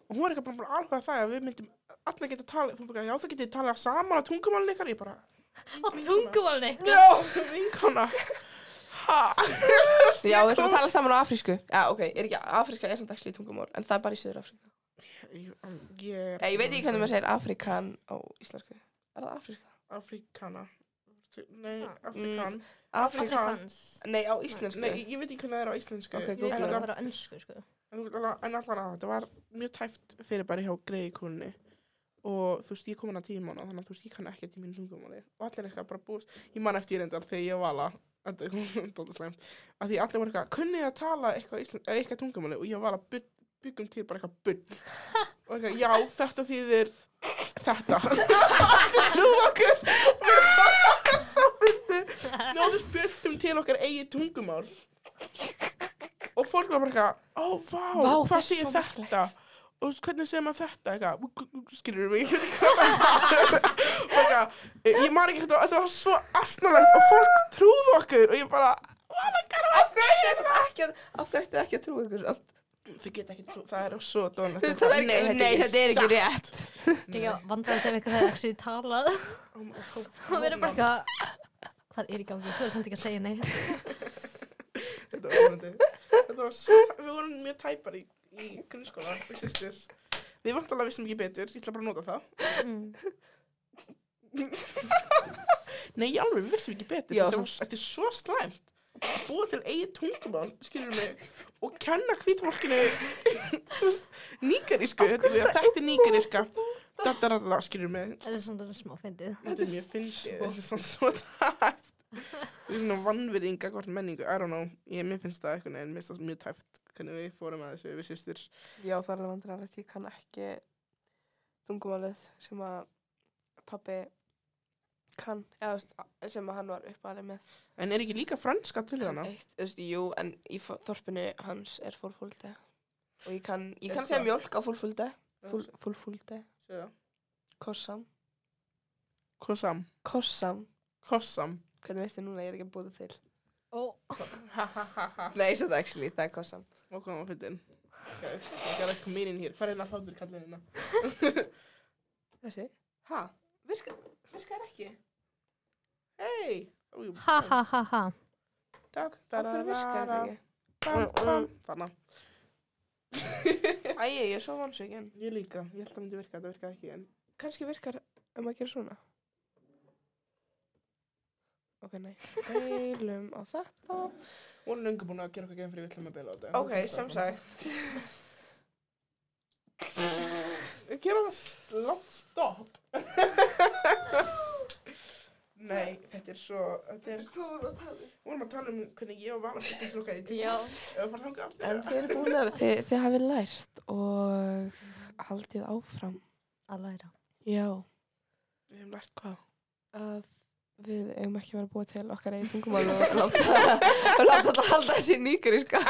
og hún var eitthvað bara, alveg að það að við myndum allir geta talað, þú bara, já það getið talað saman á tungumálinn ykkar, ég bara Á tungumálni Já, vinkona Ha? [LAUGHS] Já, við ætlum að tala saman á afrísku. Já, ok, er ekki, afríska er samt ekki tungumál, en það er bara í Suður Afríka. Ég, ég, Já, ég veit ekki hvernig maður segir Afrikan á íslensku. Er það afríska? Afrikana Nei, Afrikan Afrika. Afrikans Nei, á íslensku. Nei, ég veit ekki hvernig það er á íslensku Ok, Ég veit ekki það. að það vera önsku sko En allan að þetta var mjög tæft fyrir bara hjá greiði konunni og þú veist, ég kom hann að tíma þannig að þú veist, ég kann ekkert í mínu tungumáli. Og allir eitthvað bara búist, ég man eftir ég reyndar þegar ég vala, þetta er [LAUGHS] dóttar slæmt að því allir voru eitthvað, kunni ég að tala eitthvað, íslen, eitthvað tungumáli? Og ég vala byggum til bara eitthvað bull. Og eitthvað, já, þetta þýðir þetta. [LAUGHS] Trú okkur. Svo fyndi Nó, þú spurtum til okkar eigið tungumál. Og fólk var bara eitthvað, ó, vá, Vá, það hvað er svo þetta? Og þú veist, hvernig segir maður þetta? Eitthvað, skilur mig, [LAUGHS] ég veit ekki hvað það var. Og eitthvað, ég man ekki hvað, þetta var svo asnalegt og fólk trúðu okkur og ég bara, Af hverju ættu það ekki að, af hverju ættu það ekki að trúa ykkur samt? þau geta ekki trú, það er svo dónlegt. Þú veist, það er ekki, nei, þetta er ekki rétt. Ekki vandræði þegar ykkur hefði ekki talað rétt. Það verður bara eitthvað Hvað er í gangi? Þú er samt ekki að segja nei Þetta var svona, þetta var svo, við vorum mjög tæpar í, í grunnskóla, við sýstir. Við vantalega vissum ekki betur, ég ætla bara að nota það. mm. Nei, í alveg, við vissum ekki betur. Já, þetta, var, þetta er svo slæmt. Búa til eigið tungumál, skilur mig, og kenna hvítfólkinu [LAUGHS] þú veist, nígerísku. Þetta er þetta er nígeríska. Þetta er alltaf, skilur mig. Það er alveg smá fyndið Þetta er mjög fyndið. Þetta er svona svo tæft. Það er svona vannverðinga hvort menningu. I don't know. Ég, mér finnst það eitthvað, en mér finnst það mjög tæft hvernig við fórum að þessu við sýstir. Já, það er vandrarlegt, ég kann ekki tungumálið sem að pabbi kann, eða sem að hann var uppalið með. En er ekki líka franska til Kann hana? eitt, þú veist, jú, en í þorpinu hans er fólfúlde. Og ég kann, ég kann segja mjólk á fólfúlde, fólfúlde, Segja. kossam, Kossam. kossam, Kossam. hvernig veistu núna, ég er ekki að búið til. Ha. [LAUGHS] Nei, það actually, það er kossam. Og hvað maður fyndin. Okay, I gotta come in here. Hvað er hérna hlátur kallin hérna? [LAUGHS] Þessi? Ha? Virkar, virkar ekki? Hey! Ó, jú, ha ha ha ha da, Af hverju virkar þetta ekki? Þannig. Æ, ég er svo vonsvíkinn. Ég líka. Ég held að það myndi virka, þetta virka ekki en. Kannski virkar um að gera svona. Ok, nei. Heilum á þetta. Hún er löngu búin að gera okkar gegn fyrir villum að bila á þetta. Ok, sem sagt. Gera það langt stopp. Nei, þetta er svo, þetta er, hvað vorum við að tala um? Við vorum að tala um hvernig ég og Vala fyrir til okkar í tíma. Við. En þið eru búin að, þið, þið hafið lært og haldið áfram. Að læra. Já. Við hefum lært hvað? Að við eigum ekki að vera búið til okkar eigin tungumál og láta, [LAUGHS] þetta halda þessi nýgríska.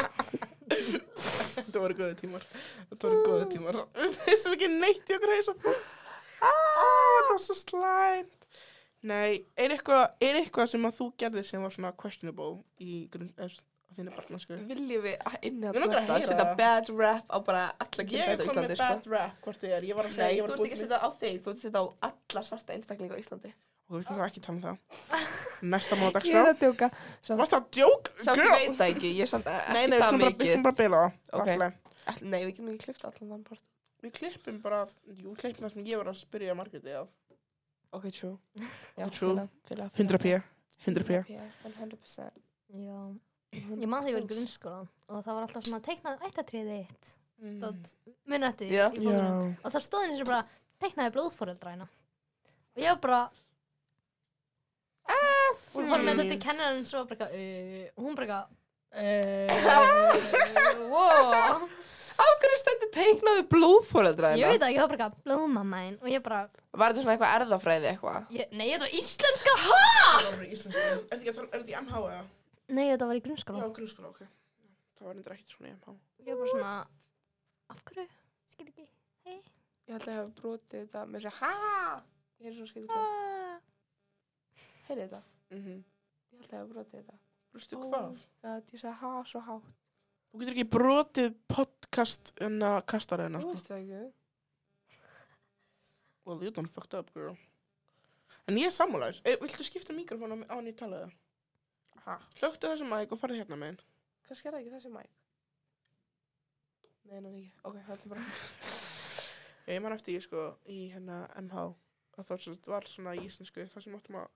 Þetta voru góði tímar. Þetta voru góði tímar. Við vissum ekki neitt í okkur heisa. Þetta var svo slæmt. Nei, er eitthvað, er eitthvað sem að þú gerðir sem var svona questionable í grunn, eða þínu barnasku? Viljum við að að þetta, setja bad rap á bara alla Ég kynna er á komið Íslandi, með sko. bad rap, hvort þið er. Ég að Nei, ég þú ert að ekki að setja á þig, þú ert að setja á alla svarta einstaklinga á Íslandi. Við skulum það ekki tala um það. [LAUGHS] Næsta móta Ég er dagskrá. að djóka. Samt, Varst það djók? samt ég veit það ekki, ég samt ekki Nei, nei, við það skulum bara, við mikið. skulum bara beila það. Ok. All- Nei, við getum ekki klift allan þann part. Við klippum bara, jú, við klippum það sem ég var að spyrja Margréti af. Ok, true. Já, True. fíla, fíla, fíla. 100 p. 100 p. 100%. Já. Ég man þegar ég var í grunnskólan og það var alltaf svona teiknað ættatriðið eitt. Mm. Dótt, minn eftir Já. í bókunum. Já. Og það stóð eins og bara teiknaði blóðfóreldræna. Og ég var bara, hún var með þetta í kennarinn svo bara uh, og hún bara uh, [LAUGHS] wow. Á hverju stendur teiknaðu blóðfóreldra Ég veit ekki, ég var bara blóðmammainn og ég bara, Var þetta svona eitthvað erðafræði eitthvað? nei, þetta var íslenska? Það íslensku. Er þetta ekki að þetta í MH eða? Nei, þetta var í Já, grunnskóla. grunnskóla, ok. Það var endur ekkert svona í MH. Ég var bara svona, af hverju? Skil ekki, hei, Ég held að ég hef brotið þetta með þessu ha Ég er svona skil hvað ah. Heyrið þetta? Mhm. Ég held að ég hef brotið þetta Brustu hvað? Það ég sagði ha svo hátt Þú getur ekki brotið podcast en að kasta reyna, Þú sko. veist það ekki Well, you done fucked up, girl. En ég er sammálaður. E, viltu skipta mikrofón á, á hann í talaðu? Ha? Hlöktu þessu mæk og farið hérna með henn. Er það ekki þessi mæk Nei, nei, ekki Ok, höldum bara Ég man eftir ég, sko, í hérna MH. Að það sem sagt var svona í íslensku. Það sem áttum að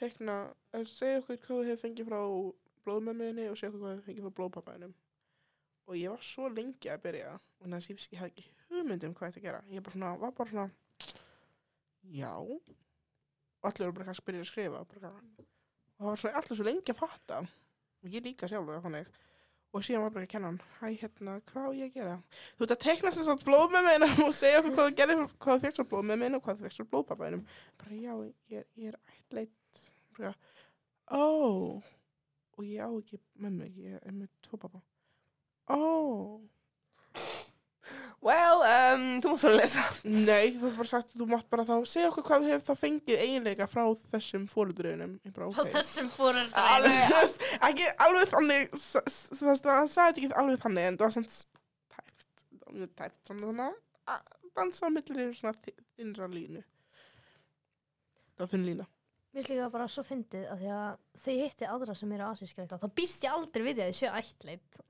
tekna, segja okkur hvað þú hefur fengið frá blóðmömmuðinni og segja okkur hvað þú hefur fengið frá blóðpappaðinum. Og ég var svo lengi að byrja og þess að ég, ég hafði ekki hugmynd um hvað þetta gera. Ég bara svona, var bara svona, já. Og allir voru bara eitthvað að spyrja að skrifa. Bara, og það var svo, allir svo lengi að fatta. Og ég líka sjálfur þannig. Og síðan var bara að kenna hann, hæ hérna, hvað á ég að gera? Þú ert að teikna þess að blóð með meinum og segja okkur hvað þú gerir, hvað þú fegst frá blóð með meinum og hvað þú fegst frá blóðpappaðinum. Bara já, ég, er- ég er ættleitt. Bara, ó, og ég á ekki mömmu, ég er með tvo pappa. Ó, Well, um, þú mátt fyrir að lesa nei, þú bara sagt að þú mátt bara þá segja okkur hvað þú hefur þá fengið eiginleika frá þessum fóröldurunum. Ég bara, Á ok. þessum veist, ekki alveg þannig, hann sagði ekki alveg þannig, en það var svona tæft, það mjög tæft, svona svona, að dansa á millir svona þi- innra línu. Það var þunn lína. Mér finnst líka bara svo fyndið að því að þegar ég hitti aðra sem eru asískir eitthvað, þá býst ég aldrei við því að ég sé ættleitt.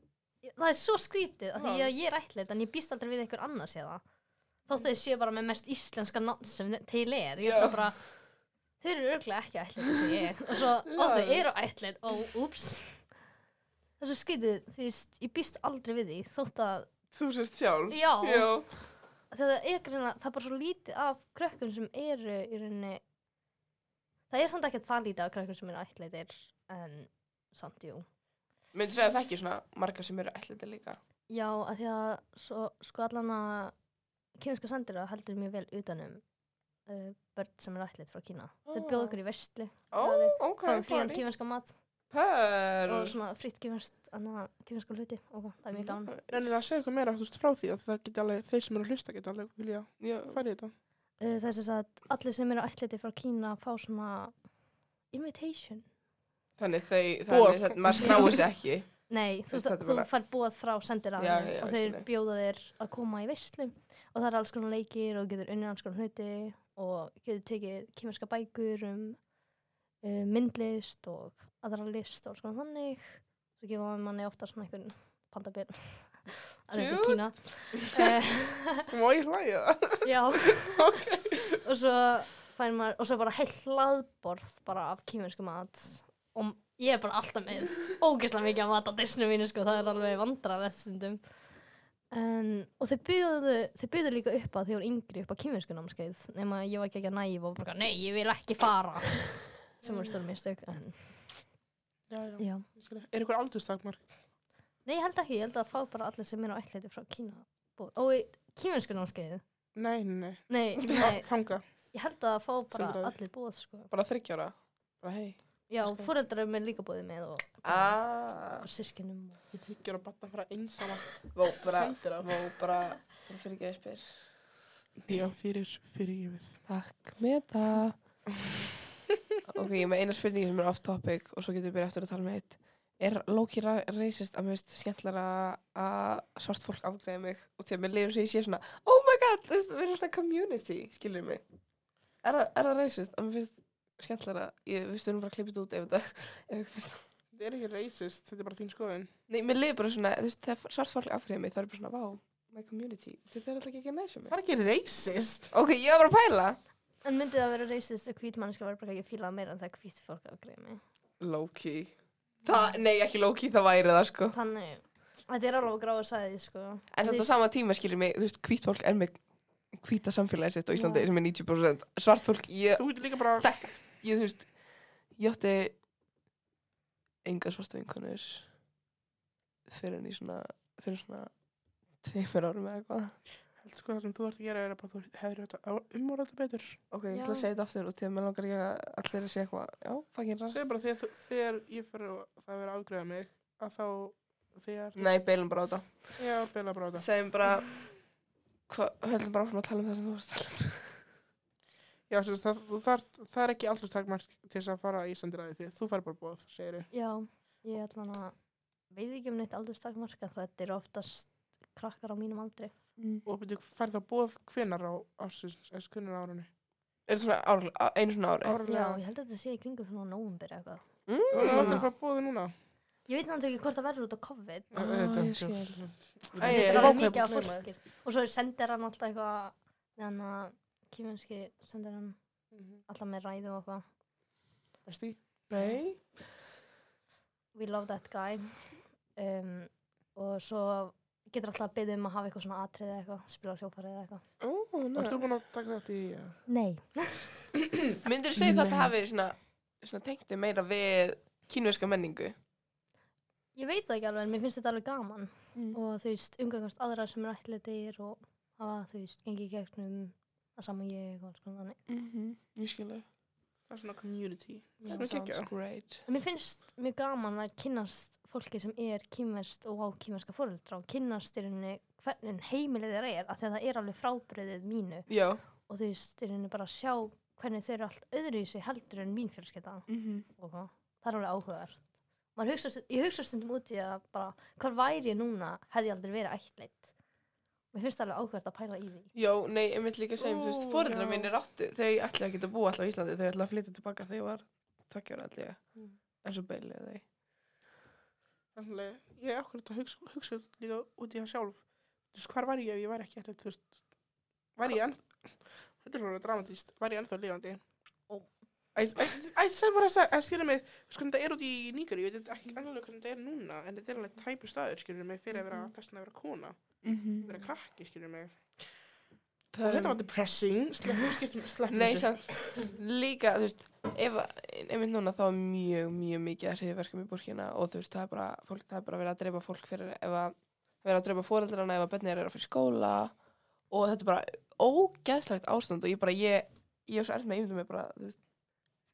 Það er svo skrítið að því að ég er ættleitt en ég býst aldrei við einhver annars það. Þótt að ég sé bara með mest íslenska nafn sem til er. Ég er bara, þeir eru örglega ekki ættleitt eins og ég. Og svo, [LAUGHS] ó Já. þau eru ættleitt, ó, úps. Það er svo skrítið, því ég býst aldrei við því þótt að, Þú sést sjálf já, Já. það er greina, það er bara svo lítið af krökkum sem eru í rauninni það er samt ekki það lítið af krökkum sem eru ættleitir en samt jú Myndi segja að það ekki svona margar sem eru ætlandi líka? Já, að því að svo, sko allan að kemurska sendira heldur mjög vel utanum uh, börn sem eru ættleit frá Kína. Þau Ah. bjóða okkur í veistlu Ó, Alveg. ok, fáum frían kýminska mat. Pörr og svona fritt kýminska hluti. Og það er mjög gaman. Rennir að segja okkur meira þú veist, frá því að það geti alveg, þeir sem eru að hlusta geti alveg vilja Já, fara í þetta. uh, þess að allir sem eru ættleiti frá Kína fá svona invitation Þannig þau, þannig þetta, maður skráir sig ekki. Nei, þú, þú bara- fær búað frá sendir Já, já, já, og þeir bjóða þér að koma í veislu og það er alls konar leikir og getur unnið alls konar hluti og getur tekið kýmerska bækur um uh, myndlist og aðra list og alls konar þannig. Svo gefa manni ofta svona einhvern pandabil að þetta er. Kína. Uh, Má ég hlæja? Það? Já [LAUGHS] og svo fær maður og svo bara heill hlaðborð bara af kýmersku mat. og ég er bara alltaf með ógeðslega mikið af mat á disnum mínu sko, það er alveg vandrarlegt stundum en, og þeir byggðu þeir byggðu líka upp að þeir voru yngri upp á kýmersku námskeið nema ég var ekki ekki að næf og bara nei, ég vil ekki fara sem voru stór mistök en Já, já. já. Er ykkur aldurstakmark? Nei, ég held ekki, ég held að fá bara allir sem er á ætleiti frá Kína. Og námskeiði Nei, nei, Nei, nei. [LAUGHS] Þanga. ég held að fá bara Sendiráðið. allir búið sko. Bara þryggjára. Bara hei. Já, fóreldrar með líka búið með og, Ah. og sískinum. Ég þykir að batna frá einsama Vó, bara, sendir af. vó, bara, bara fyrir ekki að spyr. Já, fyrir, fyrir yfir. Takk með það. ok, ég er með eina spurningi sem er off topic og svo getur við byrjað eftir að tala með eitt. Er Loki racist að mér finnst skemmtilega að svart fólk afgreði mig og til að mér leiður sem ég sé svona oh my god, þú veist, við erum svona community, skilur mig. Er, það- er það racist að mér finnst skemmtilega, ég veist við erum bara að klippa þetta út ef þetta, ef finnst það. Þetta er ekki racist, þetta er bara þín skoðun. Nei, mér leiður bara svona, þú veist, þegar svart fólk afgreði mig, það er bara svona, wow, my community, þetta er alltaf ekki næsum mig. Það er ekki racist. Ok, ég var bara að pæla. En myndi það vera reysist að hvít mannska var bara ekki fílað meira en það hvít fólk afgreið mig. Loki. Það, nei, ekki Loki, það væri það, sko. Þannig, þetta er alveg gráð að sagði, sko. En á sama tíma skilir mig, þú veist, hvít fólk er með hvíta samfélagi sitt á Íslandi sem er 90%. Svart fólk, ég, Þú getur líka bara, Takk. Ég, þú veist, ég átti enga svarta vinkonur fyrir en í svona, fyrir svona tveimur árum eða eitthvað. held sko það sem þú ert að gera er að bara þú hefur þetta umorðað betur. Ok, ég ætla að segja þetta aftur og til að mér langar ekki að allir að segja eitthvað, já, fucking ræst. Segðu bara þegar, þegar ég fyrir að það er verið að afgreða mig, að þá þegar... Nei, beilum bara á þetta. Já, beila bara á þetta. Segjum bara, hvað, höldum bara áfram að tala um það sem þú varst að tala um. Já, sagt, það, þú þarft, það er ekki alltaf takmark til þess að fara í sendiræði því þú fær bara bóð, segir ég. Já, ég ætla hann að veit ekki um neitt aldurstakmark en þetta er oftast krakkar á mínum aldri. Og byrju, fær það bóð hvenar á ásins, eða hvenar á árunni? Er þetta svona á- einu svona ári? Já, Árlega. ég held að þetta sé í kringum svona nóvumbir eitthvað. Og það Mm. er að fara bóði núna. Ég veit náttúrulega ekki hvort það verður út á COVID. Þetta er mikið af ég búin að gleyma fólki. Og svo sendir hann alltaf eitthvað, þannig að kýmenski sendir hann Mhm. alltaf með ræðu og eitthvað. Besti? Nei. We love that guy. Um, og svo getur alltaf að byggja um að hafa eitthvað svona atrið eða eitthvað, spila á hljófarið eða eitthvað. Ó, Varst þú búin að taka þetta í... ja. Nei. [CLEARS THROAT] Myndir þú segja hvað það hafi svona, svona tengti meira við kínverska menningu? Ég veit það ekki alveg en mér finnst þetta alveg gaman. Mm. og þú veist, umgangast aðra sem eru ætlitir og hafa, þú veist, gengið gegnum að sama ég og alls konar þannig. Mm -hmm. Ég skilja. Það er svona community. Já. Það er great. Mér finnst mjög gaman að kynnast fólki sem er kýmverst og á kýmverska fóreldra og kynnast í rauninni hvernig heimilið þeirra er, af því að það er alveg frábriðið mínu Já. og þú veist, í rauninni bara að sjá hvernig þeir eru allt öðru í sig heldur en mín fjölskylda Mm -hmm. og hvað. það er alveg áhugavert. Hugsa, ég hugsa stundum út í að bara, hvar væri ég núna hefði ég aldrei verið ættleitt. Mér finnst það alveg áhugavert að pæla í því. Já, nei, ég myndi líka að segja, þú veist, Ó, fóreldrar já. mínir áttu, þau ætlaði að geta búið alltaf á Íslandi, þau ætlaði að flytja tilbaka þegar ég var tveggjára allir, Mm. en svo beilið þau. Þannig ég er okkur að hugsa, hugsa líka út í það sjálf. Þú veist, hvar var ég ef ég væri ekki eftir, þú veist, var ég enn, þetta er alveg dramatíst, var ég ennþá æ, það er bara að skilja mig, hvernig þetta er út í Nígari, ég veit ekki alveg hvernig þetta er núna, en þetta er alveg tæpu staður, skilja mig, fyrir að vera, Mhm. þess að vera kona, Mm vera krakki, skilja mig. Það Og þetta var depressing, sleppum, [LAUGHS] samt, líka, þú veist, ef, einmitt núna þá er mjög, mjög mikið að hriðverkum í búrkina og þú veist, það er bara, fólk, það er bara verið að dreipa fólk fyrir, ef að, verið að dreipa fóreldrana ef að börnir eru að fyrir skóla. Og þetta er bara ógeðslegt ástand og ég bara, ég, ég er svo erð með að ímynda mig bara, þú veist,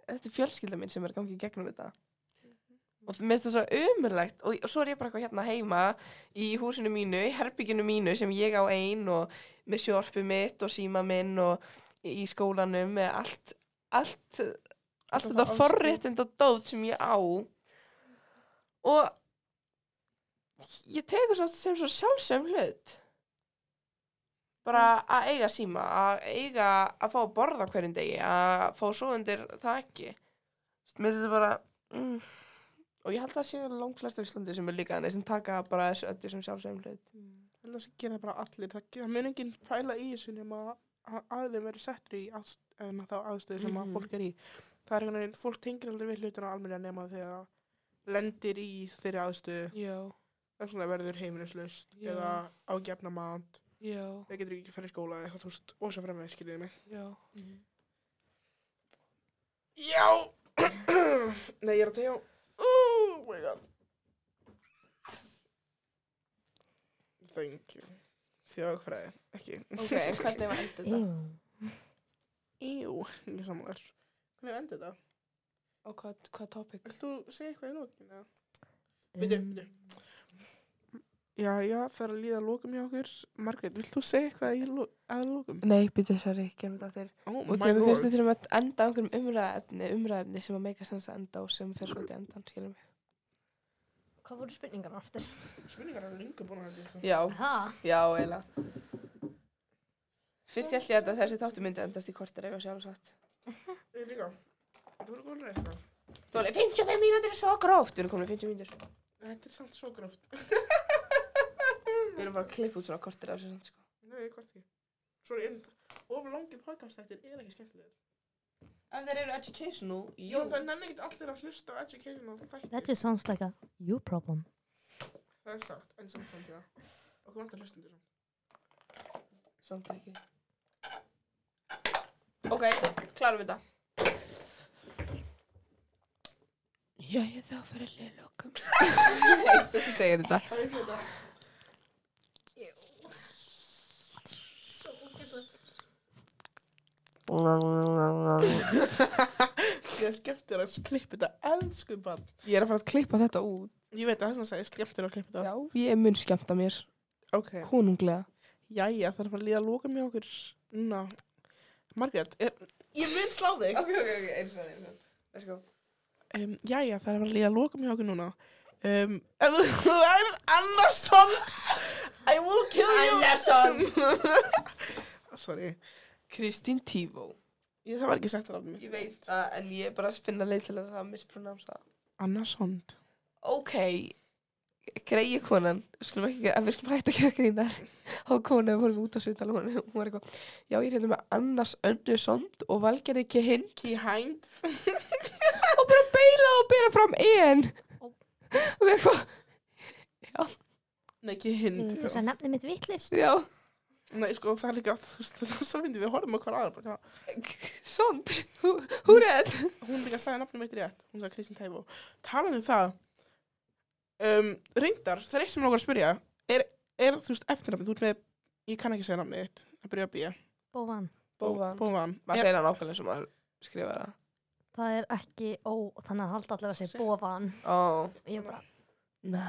þetta er fjölskylda mín sem er gangið gegnum þetta og mér finnst það svo umurlegt og, og svo er ég bara eitthvað hérna heima í húsinu mínu, í herbygginu mínu sem ég á ein og með sjórfi mitt og síma minn og í skólanum með allt allt, allt þetta aðstoð. forréttinda dót sem ég á. Og ég tekur svo sem svo sjálfsögum hlut. Bara að eiga síma að eiga að fá að borða hverjum degi að fá svo undir það ekki. Mér finnst þetta bara mm, og ég held að það séu langt flestur í Íslandi sem er líka þannig sem taka bara þessu öllu sem sjálfsögum hlut. Held að það gera bara allir, það, það mun enginn pæla í þessu nema að aðlum verið settur í aðst, þá aðstöðu sem Mhm. að fólk er í. Það er einhvern veginn, fólk tengir aldrei við hlutina almennilega nema þegar það lendir í þeirri aðstöðu, það er svona verður heimilislaust eða ágefna já, það getur ekki fyrir skóla eða eitthvað, veist, og svo fremið, skiljiði mig. já. Já! [CLEARS THROAT] Nei, ég er að tegja á... Oh my god. Thank you. Þjóðfræði, ekki. Ok, hvernig var endið þetta? Ew. Íú, ekki samanlega. Hvernig endi þetta? Og hvað, hvað topic? Vilt þú segja eitthvað í lókinu? Um, bíddu. Já, já, það er að líða að lókum hjá okkur. Margrét, vilt þú segja eitthvað að lókum? Nei, byrju, sorry, kemur þetta þér. Oh Og my þegar við við þurfum að enda á einhverjum umræðefni, umræðefni sem að meika sens að enda á sem fer svo í endan, skilum við. Hvað voru spurningarna aftur? Spurningar er lengur búin að þetta. Já, Það? já, eiginlega. Fyrst ég ég að þessi þáttu myndi endast í kortir eitthvað sjálfsagt. Ég líka. Það voru góðlega eitthvað. Þú alveg 55 mínútur er svo gróft, við erum komin í 50 mínútur. Þetta er samt svo gróft. [LAUGHS] Við erum bara að klippa út svona kortir af þessu samt, sko. Nei, hvort ekki. Svo er einn, of langi podcastættir er ekki skemmtilegir. Ef þeir eru educational, Jú, það er nenni ekkert allir að hlusta á educational þættir. That just sounds like a you problem. Það er sagt, en samt samt, já. Okkur vantar hlustundur samt. Samt ekki. Ok, klarum við þetta. Jæja, þá fyrir liðlokum. Nei, [LAUGHS] þú segir þetta. Það er þetta. Ég er skemmtir að klippa þetta, elsku bann. Ég er að fara að klippa þetta út. Ég veit að þess að segja skemmtir að klippa þetta. Já, ég mun skemmta mér. Ok. Konunglega. Jæja, það er að fara að líða að lóka með okkur. Ná. Margrét, er... Ég mun slá þig. Ok, ok, ok, eins og það, eins og það. Let's go. Um, jæja, það er að fara að líða að lóka með okkur núna. Um, ef þú er Annarsson, I will kill you. Andersson. [LAUGHS] Sorry. Kristín Tífó. Ég, það var ekki sagt það mér. Ég veit það, en ég er bara að finna leið til að það mispronamsa. Annarsson. Ok, greiði konan, skulum ekki, að við skulum hægt að gera grínar. Há konu við fórum út á svitala og hún var eitthvað, já ég er hérna með Annars Önnursson og Valgerði ekki hinn Hind. og bara beila og bera fram en. Ó. Og við eitthvað, Nei, ekki Hind. Þú veist að nefni mitt vitlist? já, Nei, sko, það er líka, þú veist, [LAUGHS] það er svo fyndið, við horfum á hver aðra, bara, svont, [LAUGHS] hún er hún líka sagði nafnum eitt rétt, hún sagði Kristín Tæfó. Talandi um það, um, reyndar, það er eitt sem langar að spyrja, er, er þú veist, eftirnafnið, þú ert með, ég kann ekki segja nafnið eitt, það byrja að býja. Bóvan. Bóvan. Bóvan. Er, segir það nákvæmlega sem maður skrifa það. Það er ekki ó, þannig að halda allir að segja bóvan. Ó, Ég bara, næ.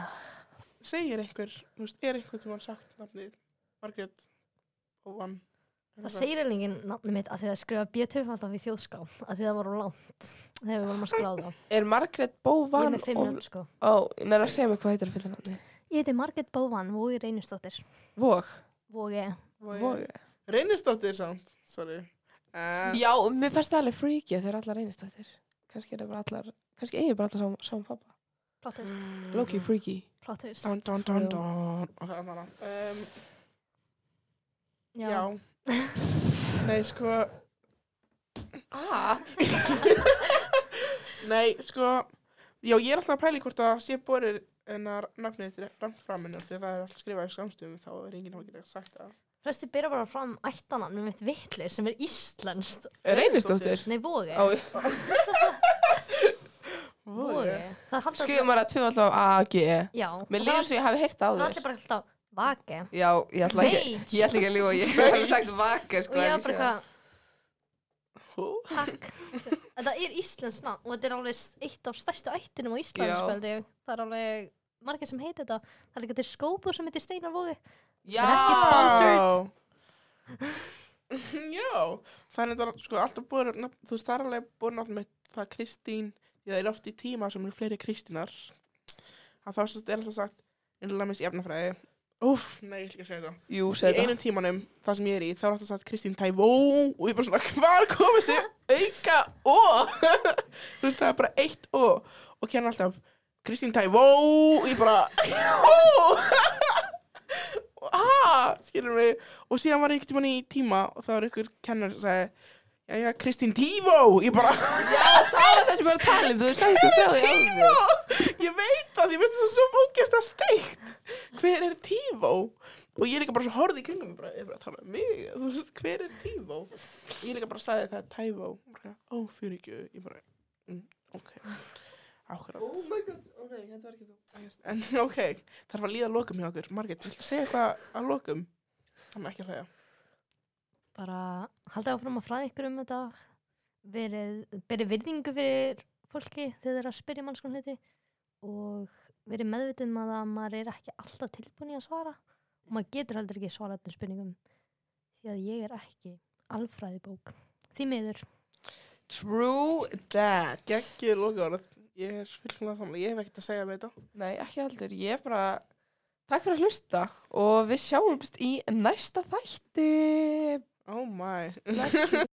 segir einhver, þú veist, er einhver Bóvan. það segir einhverjum nafni mitt að því að skrifa B2 við þjóðská, að því það voru langt þegar við vorum að skráða. [LAUGHS] Er Margrét Ég Bóvan er með fimm og- nöfn sko. Ó, neina að segja mig hvað heitir að fylla nafni. Ég heiti Margrét Bóvan, Vói Reynistóttir. Vog. Vói, Vog. Reynisdóttir samt, sorry. Uh, Já, mér fannst það alveg þeir eru allar reynistættir. Kannski er það bara allar, kannski eigi bara allar saman, pappa. plottist, Loki freaky. plottist. Dun, dun, dun, dun. Ok, þannig að, um, Já. já. Nei, sko, Ah. [LAUGHS] nei, sko, já, ég er alltaf að pæla í hvort að sé borir ennar nafnið rangt framinu því að það er alltaf skrifað í skamstöðum þá er enginn hókið að sagt það. Flesti byrja bara fram ættanan með mitt vitli sem er íslenskt. Reynistóttir. Nei. Það halda skrifum að tvö alltaf A-G. Já. Mér líður svo ég hafi heyrt á Það er þér. allir bara alltaf vaki. Já, ég ætla ekki, ég ætla ekki að lífa, ég hef sagt vakar, sko. Og ég var bara það. eitthvað, takk. Þetta er íslenskt nafn og þetta er alveg eitt af stærstu ættinum á Íslands, sko held ég. Það er alveg margir sem heitir þetta. Það er líka til skópur sem heitir Steinar Vói. Já. er ekki sponsored. [LAUGHS] Já, það er þetta sko alltaf búið, þú veist það er alveg búið náttúrulega með það Kristín, það er oft í tíma sem eru fleiri Kristínar, að þá er alltaf sagt, innlega minnst jafnafræði, úff, nei, ég að segja þetta. Jú, Í segð það. einum tímanum, það sem ég er í, þá er alltaf sagt Kristín Tævó og ég er bara svona, hvar komið sér auka ó? þú veist, það er bara eitt ó og kenna alltaf Kristín Tævó og ég bara, ó! ha, skilur mig og síðan var ég einhvern tímann í tíma og það var ykkur kennar sem sagði já, já, Kristín Tívó ég bara, Það var það sem ég var að tala um, þú sagði svo frá því Tívó ég veit það, ég veit það svo fókjast að steikt hver er Tívó og ég líka bara svo horfði í kringum bara, ég er bara að tala um mig, þú veist, hver er Tívó ég líka bara sagði það er Tævó bara, ó, fyrir ekki, ég bara mm, ok Akkurat. my god, ok, þetta var ekki þú. En ok, þarf að líða að lokum hjá okkur. Margrét, viltu segja eitthvað að lokum? Þannig ekki að hlæja. Bara haldið áfram að fræða ykkur um þetta verið, verið virðingu fyrir fólki þegar þeir eru að spyrja mann sko hluti og verið meðvitið um að að maður er ekki alltaf tilbúin í að svara og maður getur heldur ekki svara öllum spurningum því að ég er ekki alfræðibók því miður True that. Gekkið lokaðorð. Ég er fullkomlega samlega. Ég hef ekkert að segja með þetta. Nei, ekki heldur. Ég er bara, takk fyrir að hlusta og við sjáumst í næsta þætti. Oh my. Bless you.